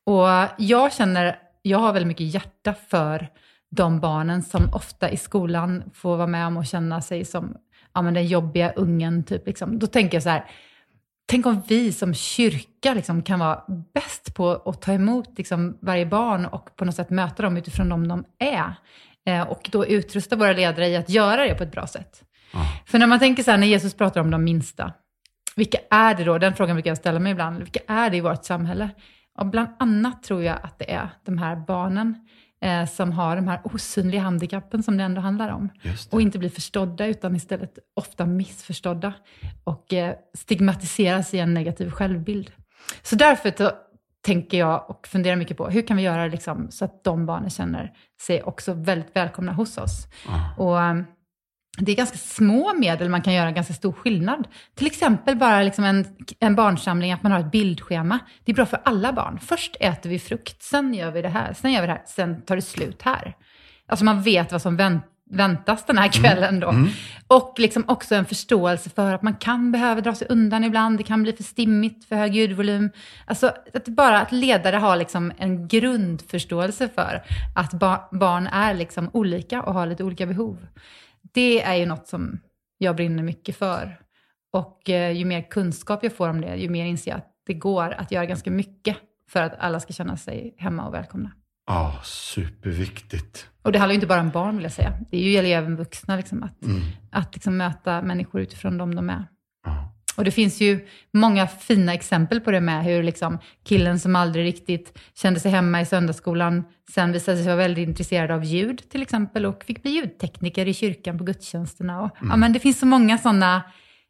Och jag känner, jag har väldigt mycket hjärta för de barnen som ofta i skolan får vara med om att känna sig som ja, men den jobbiga ungen. Typ, liksom. Då tänker jag så här, Tänk om vi som kyrka liksom kan vara bäst på att ta emot liksom varje barn och på något sätt möta dem utifrån de de är. Eh, och då utrusta våra ledare i att göra det på ett bra sätt. Mm. För när man tänker så här, när Jesus pratar om de minsta, vilka är det då? Den frågan brukar jag ställa mig ibland. Vilka är det i vårt samhälle? Och bland annat tror jag att det är de här barnen eh, som har de här osynliga handikappen som det ändå handlar om. Och inte blir förstådda utan istället ofta missförstådda och eh, stigmatiseras i en negativ självbild. Så därför så tänker jag och funderar mycket på hur kan vi göra liksom, så att de barnen känner sig också väldigt välkomna hos oss. Ah. Och eh, det är ganska små medel man kan göra ganska stor skillnad. Till exempel bara liksom en, en barnsamling, att man har ett bildschema. Det är bra för alla barn. Först äter vi frukt, sen gör vi det här, sen gör vi det här, sen tar det slut här. Alltså man vet vad som vänt, väntas den här kvällen då. Och liksom också en förståelse för att man kan behöva dra sig undan ibland. Det kan bli för stimmigt, för hög ljudvolym. Alltså att bara att ledare har liksom en grundförståelse för att ba barn är liksom olika och har lite olika behov. Det är ju något som jag brinner mycket för. Och eh, ju mer kunskap jag får om det, ju mer inser jag att det går att göra ganska mycket för att alla ska känna sig hemma och välkomna. Ja, superviktigt. Och det handlar ju inte bara om barn vill jag säga. Det gäller ju även vuxna, liksom, att, Mm. att liksom möta människor utifrån dem de är. Ja. Och det finns ju många fina exempel på det med hur liksom killen som aldrig riktigt kände sig hemma i söndagsskolan sen visade sig vara väldigt intresserad av ljud till exempel och fick bli ljudtekniker i kyrkan på gudstjänsterna. Och, ja, men det finns så många sådana,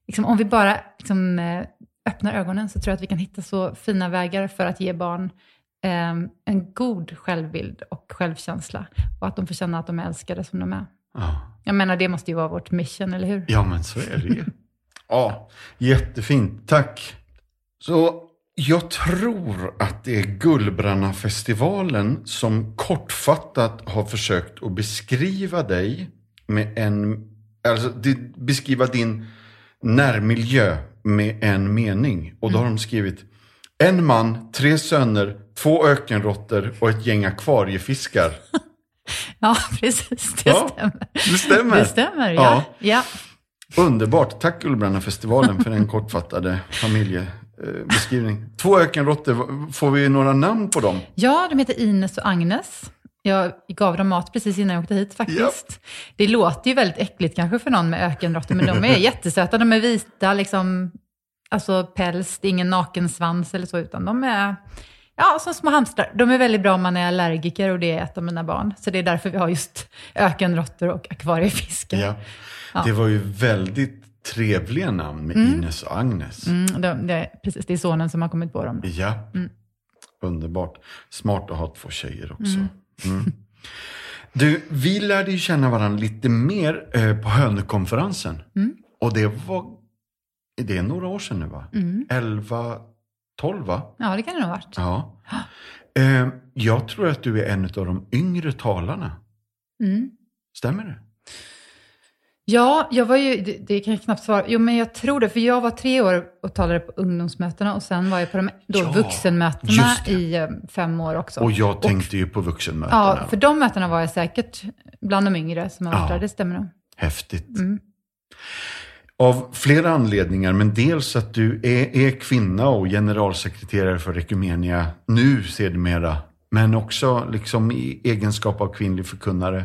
liksom, om vi bara liksom, eh, öppnar ögonen så tror jag att vi kan hitta så fina vägar för att ge barn eh, en god självbild och självkänsla och att de får känna att de är älskade som de är. Ja. Jag menar, det måste ju vara vårt mission, eller hur? ja, men så är det ju. Ja, jättefint. Tack. Så jag tror att det är Gullbrannafestivalen som kortfattat har försökt att beskriva dig med en, alltså beskriva din närmiljö med en mening. Och då har de skrivit en man, tre söner, två ökenråttor och ett gäng akvariefiskar. Ja, precis. Det Ja, stämmer. Det stämmer. Det stämmer, ja. ja. Underbart. Tack Gullbrannafestivalen för den kortfattade familjebeskrivning. Två ökenråttor, får vi några namn på dem? Ja, de heter Ines och Agnes. Jag gav dem mat precis innan jag åkte hit faktiskt. Det låter ju väldigt äckligt kanske för någon med ökenråttor, men de är jättesöta. De är vita, liksom, alltså päls, det är ingen nakensvans eller så, utan de är ja, som små hamstrar. De är väldigt bra om man är allergiker och det är ett av mina barn. Så det är därför vi har just ökenråttor och akvariefiskar. Ja. Det var ju väldigt trevliga namn med Ines och Agnes. Mm, de, det, precis, det är sonen som har kommit på dem. Ja, underbart. Smart att ha två tjejer också. Mm. Du, vi lärde ju känna varandra lite mer eh, på Hönökonferensen. Och det var, det är några år sedan nu va? 11, 12 va? Ja, det kan det nog ha varit. Ja. Eh, jag tror att du är en av de yngre talarna. Mm. Stämmer det? Ja, jag var ju, det, det kan jag knappt svara. Jo, men jag tror det. För jag var tre år och talade på ungdomsmötena och sen var jag på de då Ja, vuxenmötena i eh, fem år också. Och jag tänkte ju på vuxenmötena. ja, för de mötena var jag säkert bland de yngre som har varit Ja. där. Det stämmer nog. Häftigt. Mm. Av flera anledningar, men dels att du är, är kvinna och generalsekreterare för Ekumenia nu sedermera. Men också liksom i egenskap av kvinnlig förkunnare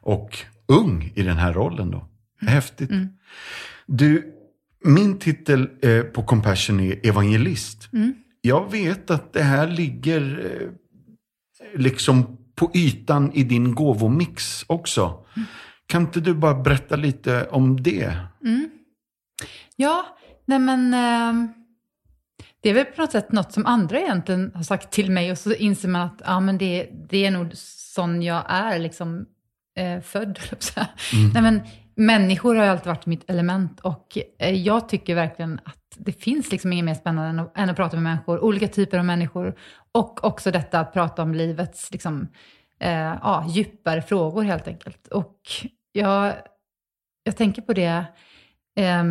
och ung i den här rollen då. Häftigt. Du, min titel eh, på Compassion är evangelist. Jag vet att det här ligger eh, liksom på ytan i din gåvomix också. Kan inte du bara berätta lite om det? Ja, nej men ehm, det är väl på något sätt något som andra egentligen har sagt till mig och så inser man att ja, men det, det är nog sån jag är liksom eh, född. säga. Nej, men, människor har ju alltid varit mitt element och eh, jag tycker verkligen att det finns liksom inget mer spännande än att, än att prata med människor, olika typer av människor och också detta att prata om livets liksom, eh, ja, djupare frågor helt enkelt. Och jag, jag tänker på det eh,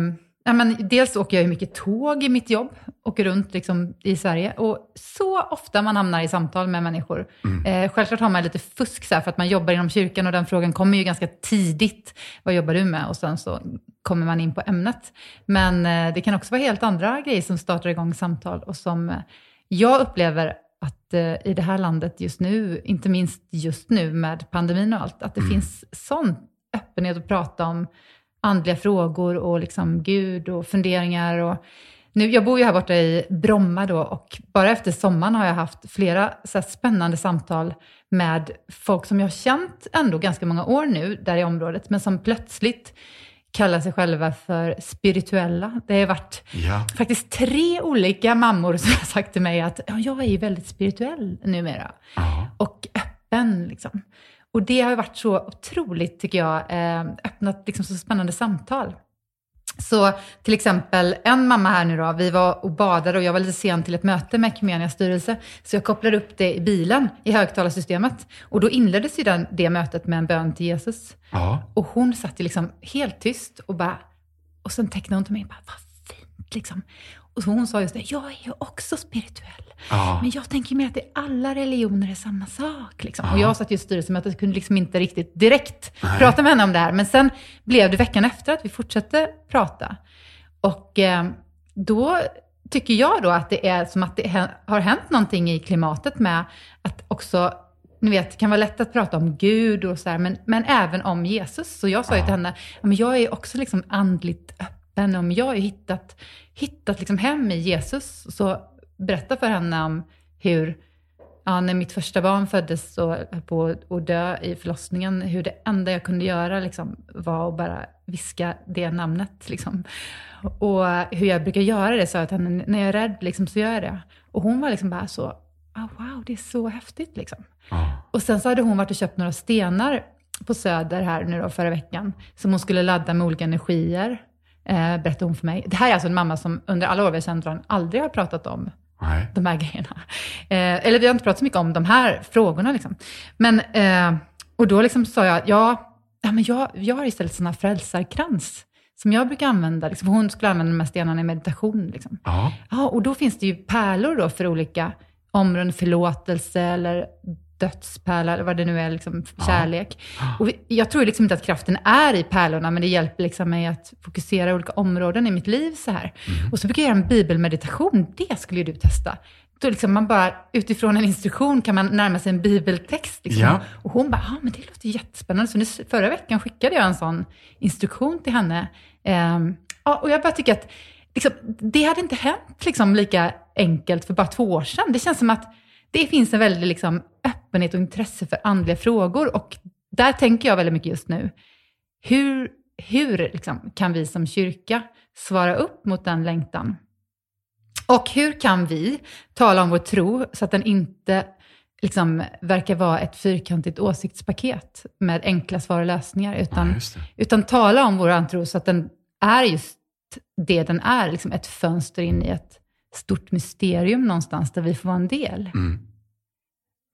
ja, men dels åker jag mycket tåg i mitt jobb, åker runt liksom i Sverige. Och så ofta man hamnar i samtal med människor. Eh, självklart har man lite fusk så här, för att man jobbar inom kyrkan och den frågan kommer ju ganska tidigt. Vad jobbar du med? Och sen så kommer man in på ämnet. Men eh, det kan också vara helt andra grejer som startar igång samtal och som eh, jag upplever att eh, i det här landet just nu, inte minst just nu med pandemin och allt, att det finns sån öppenhet att prata om andliga frågor och liksom Gud och funderingar. Och nu, jag bor ju här borta i Bromma då och bara efter sommaren har jag haft flera så spännande samtal med folk som jag har känt ändå ganska många år nu där i området, men som plötsligt kallar sig själva för spirituella. Det har varit Ja. faktiskt tre olika mammor som har sagt till mig att ja, jag är ju väldigt spirituell numera Ja. och öppen. Liksom. Och det har varit så otroligt, tycker jag, eh, öppnat liksom, så spännande samtal. Så till exempel en mamma här nu då, vi var och badade och jag var lite sen till ett möte med Equmenias styrelse, så jag kopplade upp det i bilen i högtalarsystemet. Och då inleddes ju den, det mötet med en bön till Jesus. Ja. Och hon satt ju liksom helt tyst och bara, och sen tecknade hon till mig, bara, vad fint liksom. Och hon sa just det, jag är ju också spirituell. Ja. Men jag tänker mer att det alla religioner är samma sak. Liksom. Och jag satt ju i styrelsemötet och kunde liksom inte riktigt direkt prata med henne om det här. Men sen blev det veckan efter att vi fortsatte prata. Och eh, då tycker jag då att det är som att det har hänt någonting i klimatet med att också ni vet, det kan vara lätt att prata om Gud och så här, men, men även om Jesus. Så jag sa ju till henne, men jag är också liksom andligt öppen, om jag har hittat, hittat liksom hem i Jesus. Så berätta för henne om hur, ja, när mitt första barn föddes och höll på att dö i förlossningen, hur det enda jag kunde göra liksom, var att bara viska det namnet. Liksom. Och hur jag brukar göra det, sa jag till henne, när jag är rädd liksom, så gör jag det. Och hon var liksom bara så, oh, wow, det är så häftigt liksom. Och sen så hade hon varit och köpt några stenar på Söder här nu då förra veckan, som hon skulle ladda med olika energier, eh, berättade hon för mig. Det här är alltså en mamma som under alla år vi har känt varandra aldrig har pratat om Nej. de här grejerna. Eh, eller vi har inte pratat så mycket om de här frågorna. Liksom. Men, eh, och då liksom sa jag, ja, ja men jag, jag har istället sådana frälsarkrans som jag brukar använda. Liksom. Hon skulle använda de här stenarna i meditation. Liksom. Ja. Ja, och då finns det ju pärlor då för olika områden, förlåtelse eller dödspärla eller vad det nu är, liksom, kärlek. Och jag tror liksom inte att kraften är i pärlorna, men det hjälper liksom mig att fokusera olika områden i mitt liv så här. Och så brukar jag göra en bibelmeditation, det skulle ju du testa. Då liksom man bara, utifrån en instruktion kan man närma sig en bibeltext. Liksom. Ja. Och hon bara, ja men det låter jättespännande. Så nu, förra veckan skickade jag en sån instruktion till henne. Ehm, ja, och jag bara tycker att liksom, det hade inte hänt liksom, lika enkelt för bara två år sedan. Det känns som att det finns en väldig liksom, öppenhet och intresse för andliga frågor. Och där tänker jag väldigt mycket just nu. Hur, hur liksom, kan vi som kyrka svara upp mot den längtan? Och hur kan vi tala om vår tro så att den inte liksom, verkar vara ett fyrkantigt åsiktspaket med enkla svar och lösningar, utan, Ja, utan tala om vår tro så att den är just det den är, liksom ett fönster in i ett stort mysterium någonstans där vi får vara en del. Mm.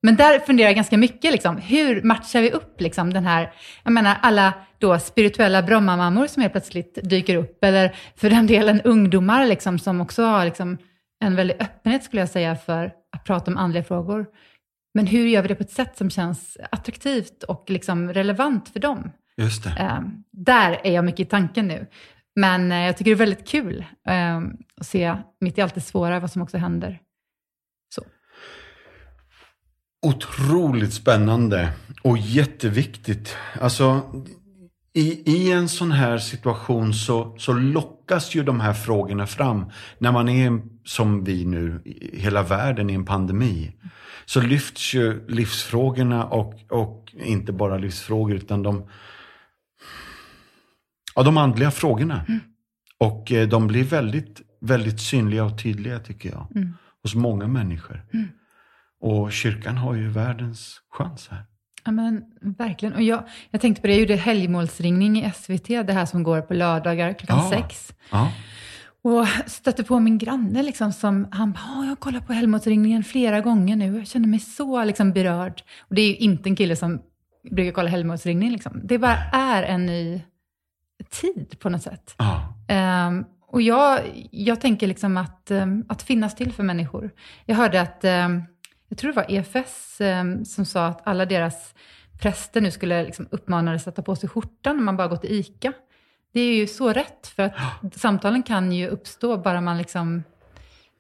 Men där funderar jag ganska mycket, liksom, hur matchar vi upp liksom, den här, jag menar alla då spirituella Brommamammor som helt plötsligt dyker upp, eller för den delen ungdomar liksom, som också har liksom, en väldig öppenhet skulle jag säga för att prata om andliga frågor. Men hur gör vi det på ett sätt som känns attraktivt och liksom relevant för dem? Just det. Eh, där är jag mycket i tanken nu. Men eh, jag tycker det är väldigt kul eh, att se, mitt i allt det svåra, vad som också händer. Otroligt spännande och jätteviktigt. Alltså, i, i en sån här situation så, så lockas ju de här frågorna fram. När man är, som vi nu, hela världen i en pandemi. Så lyfts ju livsfrågorna och, och inte bara livsfrågor utan de, ja, de andliga frågorna. Och eh, de blir väldigt, väldigt synliga och tydliga tycker jag. Hos många människor. Och kyrkan har ju världens chans här. Ja, men verkligen. Och jag, jag tänkte på det, jag gjorde helgmålsringning i SVT, det här som går på lördagar klockan Ja. sex. Ja. Och stötte på min granne liksom som, han bara, "Ja, jag har kollat på helgmålsringningen flera gånger nu. Jag känner mig så liksom berörd. Och det är ju inte en kille som brukar kolla helgmålsringning liksom. Det bara är en ny tid på något sätt. Ja. Ehm, och jag, jag tänker liksom att, ehm, att finnas till för människor. Jag hörde att, ehm, jag tror det var EFS ehm, som sa att alla deras präster nu skulle liksom uppmanades att ta på sig skjortan när man bara går till ICA. Det är ju så rätt, för att samtalen kan ju uppstå bara man liksom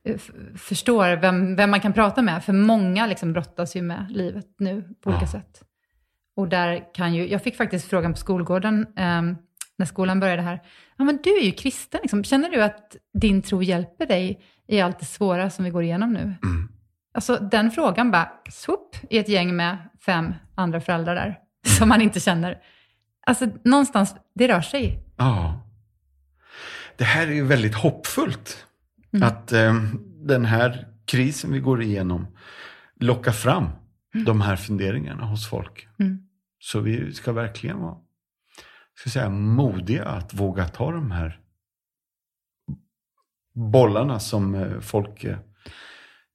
eh, förstår vem, vem man kan prata med. För många liksom brottas ju med livet nu på olika sätt. Och där kan ju, jag fick faktiskt frågan på skolgården ehm, när skolan började här. Ja, men du är ju kristen. Liksom. Känner du att din tro hjälper dig i allt det svåra som vi går igenom nu? Mm. Alltså den frågan bara, swoop, i ett gäng med fem andra föräldrar där, som man inte känner. Alltså någonstans, det rör sig. Ja. Det här är ju väldigt hoppfullt. Mm. Att eh, den här krisen vi går igenom lockar fram de här funderingarna hos folk. Mm. Så vi ska verkligen vara ska säga, modiga att våga ta de här bollarna som eh, folk eh,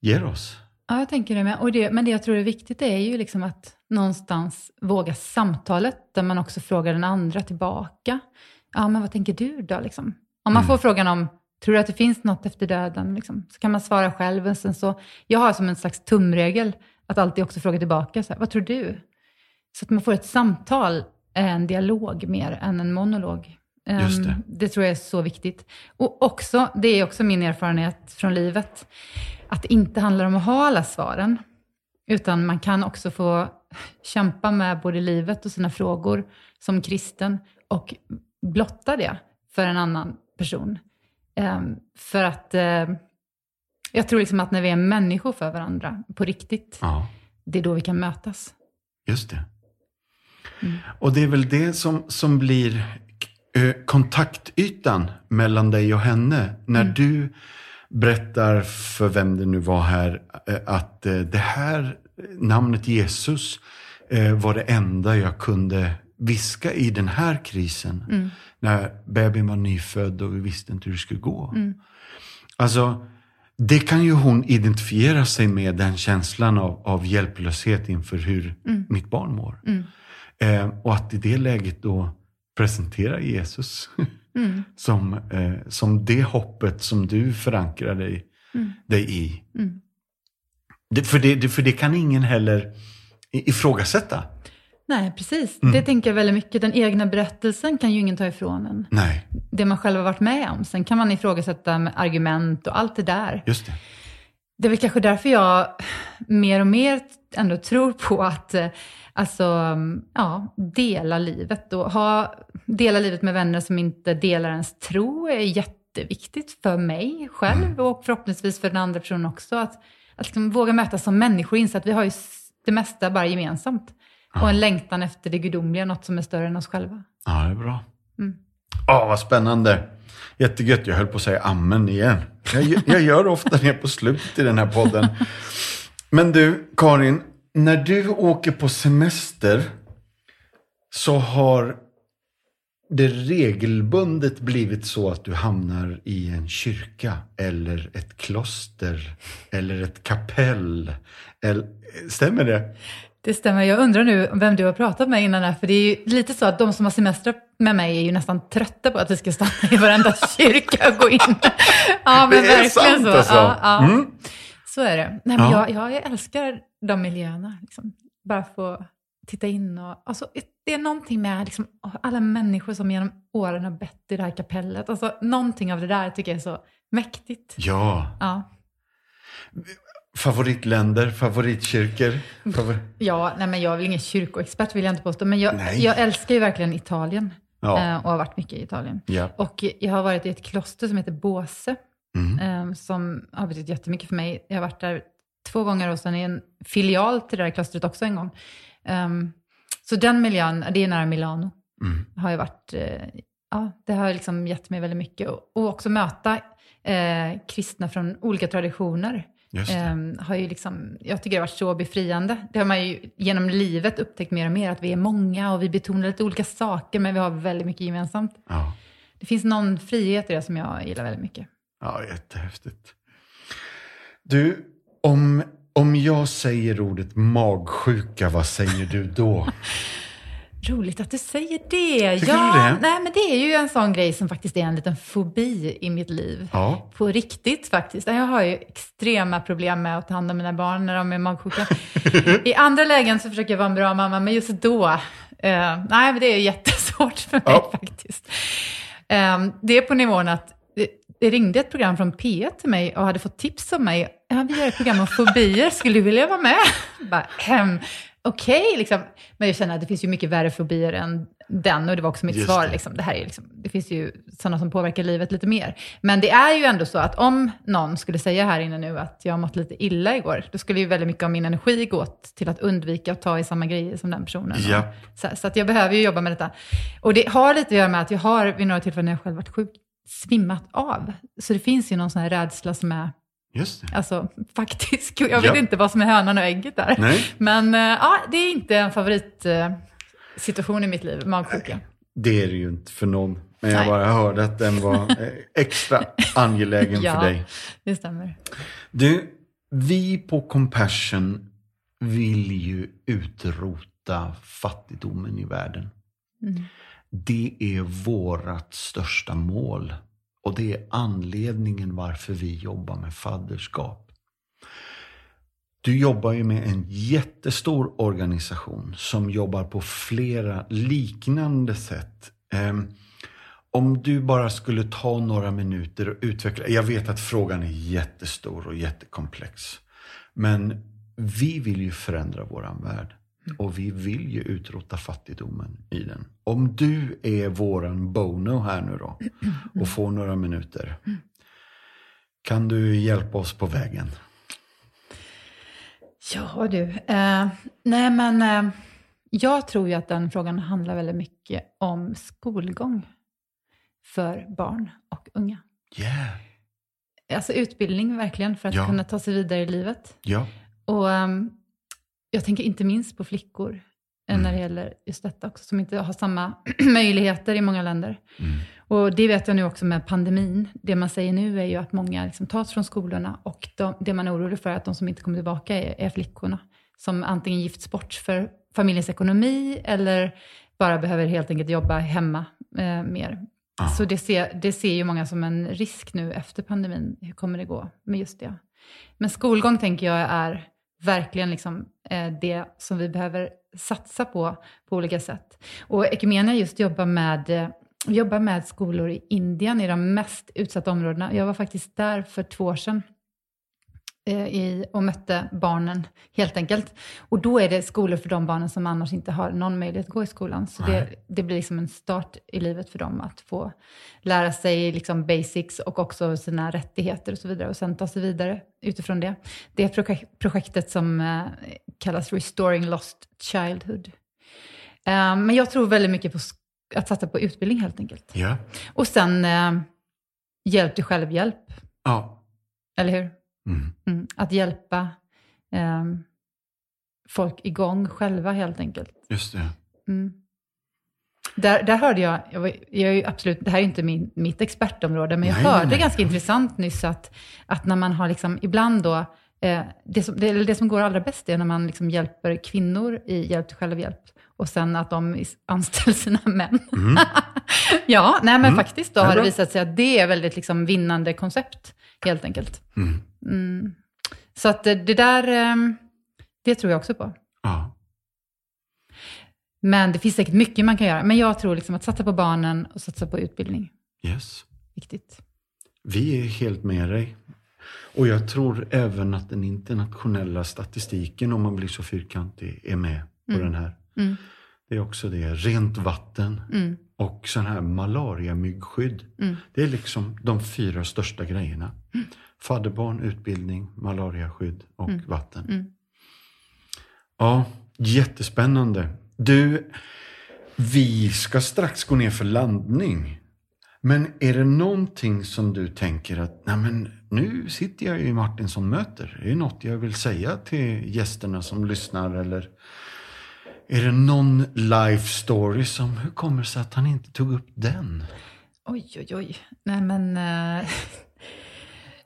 ger oss. Ja, jag tänker det med. Och det, men det jag tror är viktigt är ju liksom att någonstans våga samtalet, där man också frågar den andra tillbaka. Ja, men vad tänker du då? Liksom? Om man får frågan om, tror du att det finns något efter döden? Liksom, så kan man svara själv. Och sen så, jag har som en slags tumregel att alltid också fråga tillbaka, så här, vad tror du? Så att man får ett samtal, en dialog mer än en monolog. Ehm, Just det. det tror jag är så viktigt. Och också, det är också min erfarenhet från livet, att det inte handlar om att ha alla svaren, utan man kan också få kämpa med både livet och sina frågor som kristen och blotta det för en annan person. Ehm, för att eh, jag tror liksom att när vi är människor för varandra på riktigt, Ja. det är då vi kan mötas. Just det. Och det är väl det som, som blir eh, kontaktytan mellan dig och henne. När du berättar för vem det nu var här eh, att eh, det här namnet Jesus eh, var det enda jag kunde viska i den här krisen. När bebisen var nyfödd och vi visste inte hur det skulle gå. Alltså, det kan ju hon identifiera sig med, den känslan av, av hjälplöshet inför hur mitt barn mår. Eh, och att i det läget då presentera Jesus som, eh, som det hoppet som du förankrar dig, dig i. Det, för, det, för det kan ingen heller ifrågasätta. Nej, precis. Det tänker jag väldigt mycket. Den egna berättelsen kan ju ingen ta ifrån en. Nej, Det man själv har varit med om. Sen kan man ifrågasätta med argument och allt det där. just det. Det är väl kanske därför jag mer och mer ändå tror på att eh, alltså, ja, dela livet. Och ha, dela livet med vänner som inte delar ens tro är jätteviktigt för mig själv och förhoppningsvis för den andra personen också. Att, att liksom våga mötas som människor och inse att vi har ju det mesta bara gemensamt. Och en längtan efter det gudomliga, något som är större än oss själva. Ja, det är bra. Ja, vad spännande. Jättegött. Jag höll på att säga amen igen. Jag, jag gör ofta det på slutet i den här podden. Men du, Karin, när du åker på semester så har det regelbundet blivit så att du hamnar i en kyrka eller ett kloster eller ett kapell. Eller, stämmer det? Det stämmer. Jag undrar nu vem du har pratat med innan här, för det är ju lite så att de som har semester med mig är ju nästan trötta på att vi ska stanna i varenda kyrka och gå in. Ja, men Det är verkligen sant, så. alltså. Ja, ja. Mm. Så är det. Nej, men Ja. jag, jag, älskar de miljöerna. Liksom. Bara få titta in och... Alltså, det är någonting med liksom, alla människor som genom åren har bett i det här kapellet. Alltså, någonting av det där tycker jag är så mäktigt. Ja. Ja, Favoritländer, favoritkyrkor? Favor... ja nej, men jag är väl ingen kyrkoexpert vill jag inte påstå, men jag, jag älskar ju verkligen Italien. Ja. eh, Och har varit mycket i Italien. Ja. Och jag har varit i ett kloster som heter Båse, Mm. eh, som har betytt jättemycket för mig. Jag har varit där två gånger och sen i en filial till det där klostret också en gång. Ehm, så den miljön, det är nära Milano, Mm. har ju varit, eh, ja, det har liksom gett mig väldigt mycket. Och, också möta eh, kristna från olika traditioner. Ehm, har ju liksom, jag tycker det har varit så befriande. Det har man ju genom livet upptäckt mer och mer, att vi är många och vi betonar lite olika saker, men vi har väldigt mycket gemensamt. Ja. Det finns någon frihet i det som jag gillar väldigt mycket. Ja, jättehäftigt. Du, om, om jag säger ordet magsjuka, vad säger du då? Roligt att du säger det. Tycker ja, det? Nej, men det är ju en sån grej som faktiskt är en liten fobi i mitt liv. Ja. På riktigt faktiskt. Jag har ju extrema problem med att ta hand om mina barn när de är magsjuka. I andra lägen så försöker jag vara en bra mamma, men just då, eh, nej men det är jättesvårt för mig Ja. faktiskt. Eh, det är på nivån att det, ringde ett program från P1 till mig och hade fått tips om mig. Ja, vi gör ett program om fobier, skulle du vilja vara med? Bara, ehm, Okej, liksom. Men jag känner att det finns ju mycket värre fobier än den och det var också mitt Just svar. det. Liksom. Det, här är liksom, det finns ju sådana som påverkar livet lite mer. Men det är ju ändå så att om någon skulle säga här inne nu att jag har mått lite illa igår, då skulle ju väldigt mycket av min energi gå till att undvika att ta i samma grejer som den personen. Ja. Så, så att jag behöver ju jobba med detta. Och det har lite att göra med att jag har vid några tillfällen när jag själv varit sjuk svimmat av. Så det finns ju någon sån här rädsla som är Just det. Alltså faktisk. Jag vet Ja. inte vad som är hönan och ägget där. Nej. Men eh, ja, det är inte en favoritsituation i mitt liv, magsjuka. Det är det ju inte för någon. Men jag Nej. bara hörde att den var eh, extra angelägen Ja. för dig. Det stämmer. Du, vi på Compassion vill ju utrota fattigdomen i världen. Mm. Det är vårt största mål. Och det är anledningen varför vi jobbar med fadderskap. Du jobbar ju med en jättestor organisation som jobbar på flera liknande sätt. Ehm, om du bara skulle ta några minuter och utveckla. Jag vet att frågan är jättestor och jättekomplex. Men vi vill ju förändra våran värld. Och vi vill ju utrota fattigdomen i den. Om du är våran Bono här nu då och får några minuter. Kan du hjälpa oss på vägen? Ja du, eh, nej men eh, jag tror ju att den frågan handlar väldigt mycket om skolgång för barn och unga. Yeah. Alltså utbildning verkligen för att Ja. kunna ta sig vidare i livet. Ja. Och ehm, jag tänker inte minst på flickor eh, Mm. när det gäller just detta också, som inte har samma möjligheter i många länder. Mm. Och det vet jag nu också med pandemin. Det man säger nu är ju att många liksom tas från skolorna och de, det man är orolig för är att de som inte kommer tillbaka är, är flickorna. Som antingen gifts bort för familjens ekonomi eller bara behöver helt enkelt jobba hemma eh, mer. Ah. Så det ser, det ser ju många som en risk nu efter pandemin. Hur kommer det gå med just det? Men skolgång tänker jag är verkligen liksom, eh, det som vi behöver satsa på på olika sätt. Och Ekumenia just jobbar med, eh, jobbar med skolor i Indien, i de mest utsatta områdena. Jag var faktiskt där för två år sedan i, och mötte barnen helt enkelt. Och då är det skolor för de barnen som annars inte har någon möjlighet att gå i skolan. Så det, det blir liksom en start i livet för dem att få lära sig liksom basics och också sina rättigheter och så vidare och sen ta sig vidare utifrån det. Det är projek- projektet som eh, kallas Restoring Lost Childhood. Eh, men jag tror väldigt mycket på att satsa på utbildning helt enkelt. Ja. Och sen eh, hjälp till självhjälp, Ja. eller hur? Mm. Mm, att hjälpa eh, folk igång själva helt enkelt. Just det. Mm. Där, där hörde jag, jag, var, jag är ju absolut, det här är inte min, mitt expertområde, men jag Nej, hörde nej. ganska intressant nyss att, att när man har liksom, ibland då, eh, det, som, det, det som går allra bäst är när man liksom hjälper kvinnor i hjälp till självhjälp och sen att de anställer sina män. ja, nej men Mm. faktiskt då har det visat sig att det är väldigt liksom vinnande koncept, helt enkelt. Mm. Mm. Så att det där, eh, det tror jag också på. Ja. Men det finns säkert mycket man kan göra. Men jag tror liksom att satsa på barnen och satsa på utbildning. Yes. Viktigt. Vi är helt med dig. Och jag tror även att den internationella statistiken, om man blir så fyrkantig, är med på den här. Mm. Det är också det. Rent vatten Mm. Och sån här malariamyggskydd. Mm. Det är liksom de fyra största grejerna. Fadderbarn, utbildning, malariaskydd och vatten. Mm. Ja, jättespännande. Du, vi ska strax gå ner för landning. Men är det någonting som du tänker att, nej men nu sitter jag ju i Martinsson möter. Är det något jag vill säga till gästerna som lyssnar eller är det någon life story som, hur kommer det sig att han inte tog upp den? Oj, oj, oj. Nej, men... eh,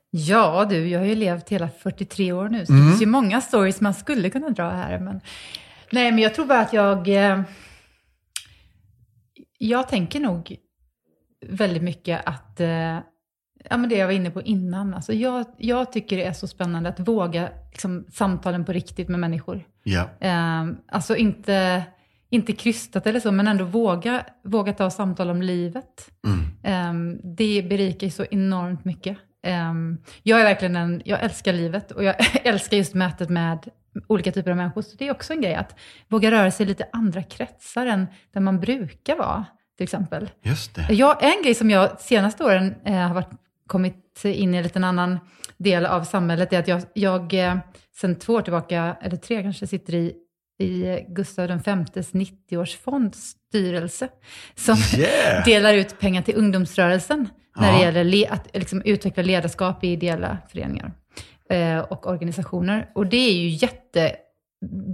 ja, du, jag har ju levt hela 43 år nu, så det finns ju många stories man skulle kunna dra här. Men... Nej, men jag tror bara att jag... eh, Jag tänker nog väldigt mycket att... eh, Ja, men det jag var inne på innan. Alltså jag, jag tycker det är så spännande att våga liksom, samtalen på riktigt med människor. Ja, Eh, alltså inte, inte krystat eller så, men ändå våga, våga ta samtal om livet. mm. Eh, det berikar ju så enormt mycket. Eh, jag är verkligen en, jag älskar livet och jag älskar just mötet med, olika typer av människor. Så det är också en grej att våga röra sig i lite andra kretsar än där man brukar vara, till exempel. Just det. Jag, en grej som jag senaste åren eh, har varit, kommit in i en liten annan del av samhället är att jag, jag eh, sedan två år tillbaka, eller tre kanske, sitter i i Gustav Vs 90-årsfonds styrelse som Yeah. delar ut pengar till ungdomsrörelsen när Ja. det gäller le- att liksom utveckla ledarskap i ideella föreningar eh, och organisationer. Och det är ju jätte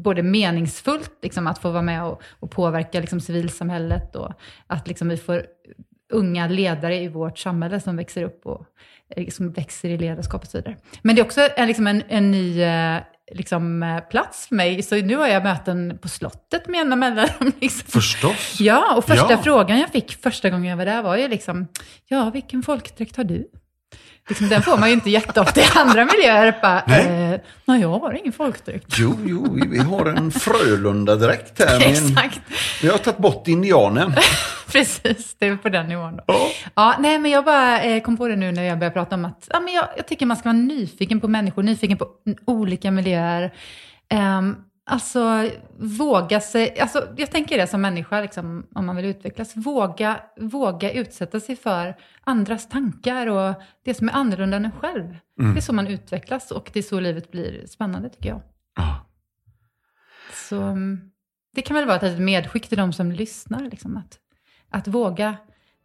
både meningsfullt liksom, att få vara med och, och påverka liksom, civilsamhället och att liksom, vi får unga ledare i vårt samhälle som växer upp och eh, som växer i ledarskap och så vidare. Men det är också en, liksom en, en ny eh, liksom, eh, plats för mig. Så nu har jag möten på slottet med jämna mellanrum. Liksom. Förstås. Ja, och första Ja. frågan jag fick första gången jag var där var ju liksom, ja, vilken folkdräkt har du? Liksom, den får man ju inte jätteofta i andra miljöer. Bara, Nej. eh, nej, jag har ingen folkdräkt. Jo, jo, vi- har en Frölunda-dräkt här. med en- Exakt, Vi har tagit bort indianen. precis. Det är på den nivån. Då. Ja. Ja, nej, men jag bara eh, kom på det nu när jag började prata om att ja, men jag, jag tycker man ska vara nyfiken på människor, nyfiken på olika miljöer. Ehm, alltså, våga sig, alltså, jag tänker det som människa, liksom, om man vill utvecklas, våga, våga utsätta sig för andras tankar och det som är annorlunda än en själv. Det är så man utvecklas och det är så livet blir spännande tycker jag. Ja. Så mm, det kan väl vara ett medskick till de som lyssnar. Liksom, att, att våga,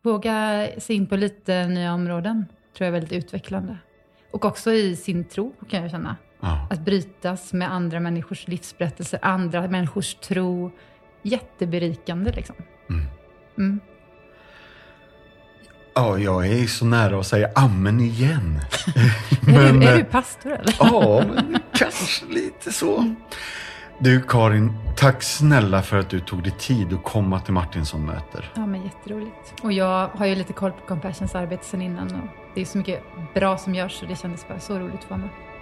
våga se in på lite nya områden tror jag är väldigt utvecklande. Och också i sin tro kan jag känna. Ja. Att brytas med andra människors livsberättelser, andra människors tro. Jätteberikande liksom. Mm. ja, jag är så nära att säga amen igen. är, Men, du, är eh, du pastor eller? Ja, kanske lite så. Du Karin, tack snälla för att du tog dig tid att komma till Martinsson möter. Ja, men jätteroligt. Och jag har ju lite koll på Compassions arbete sedan innan. Och det är så mycket bra som görs och det kändes bara så roligt att vara med.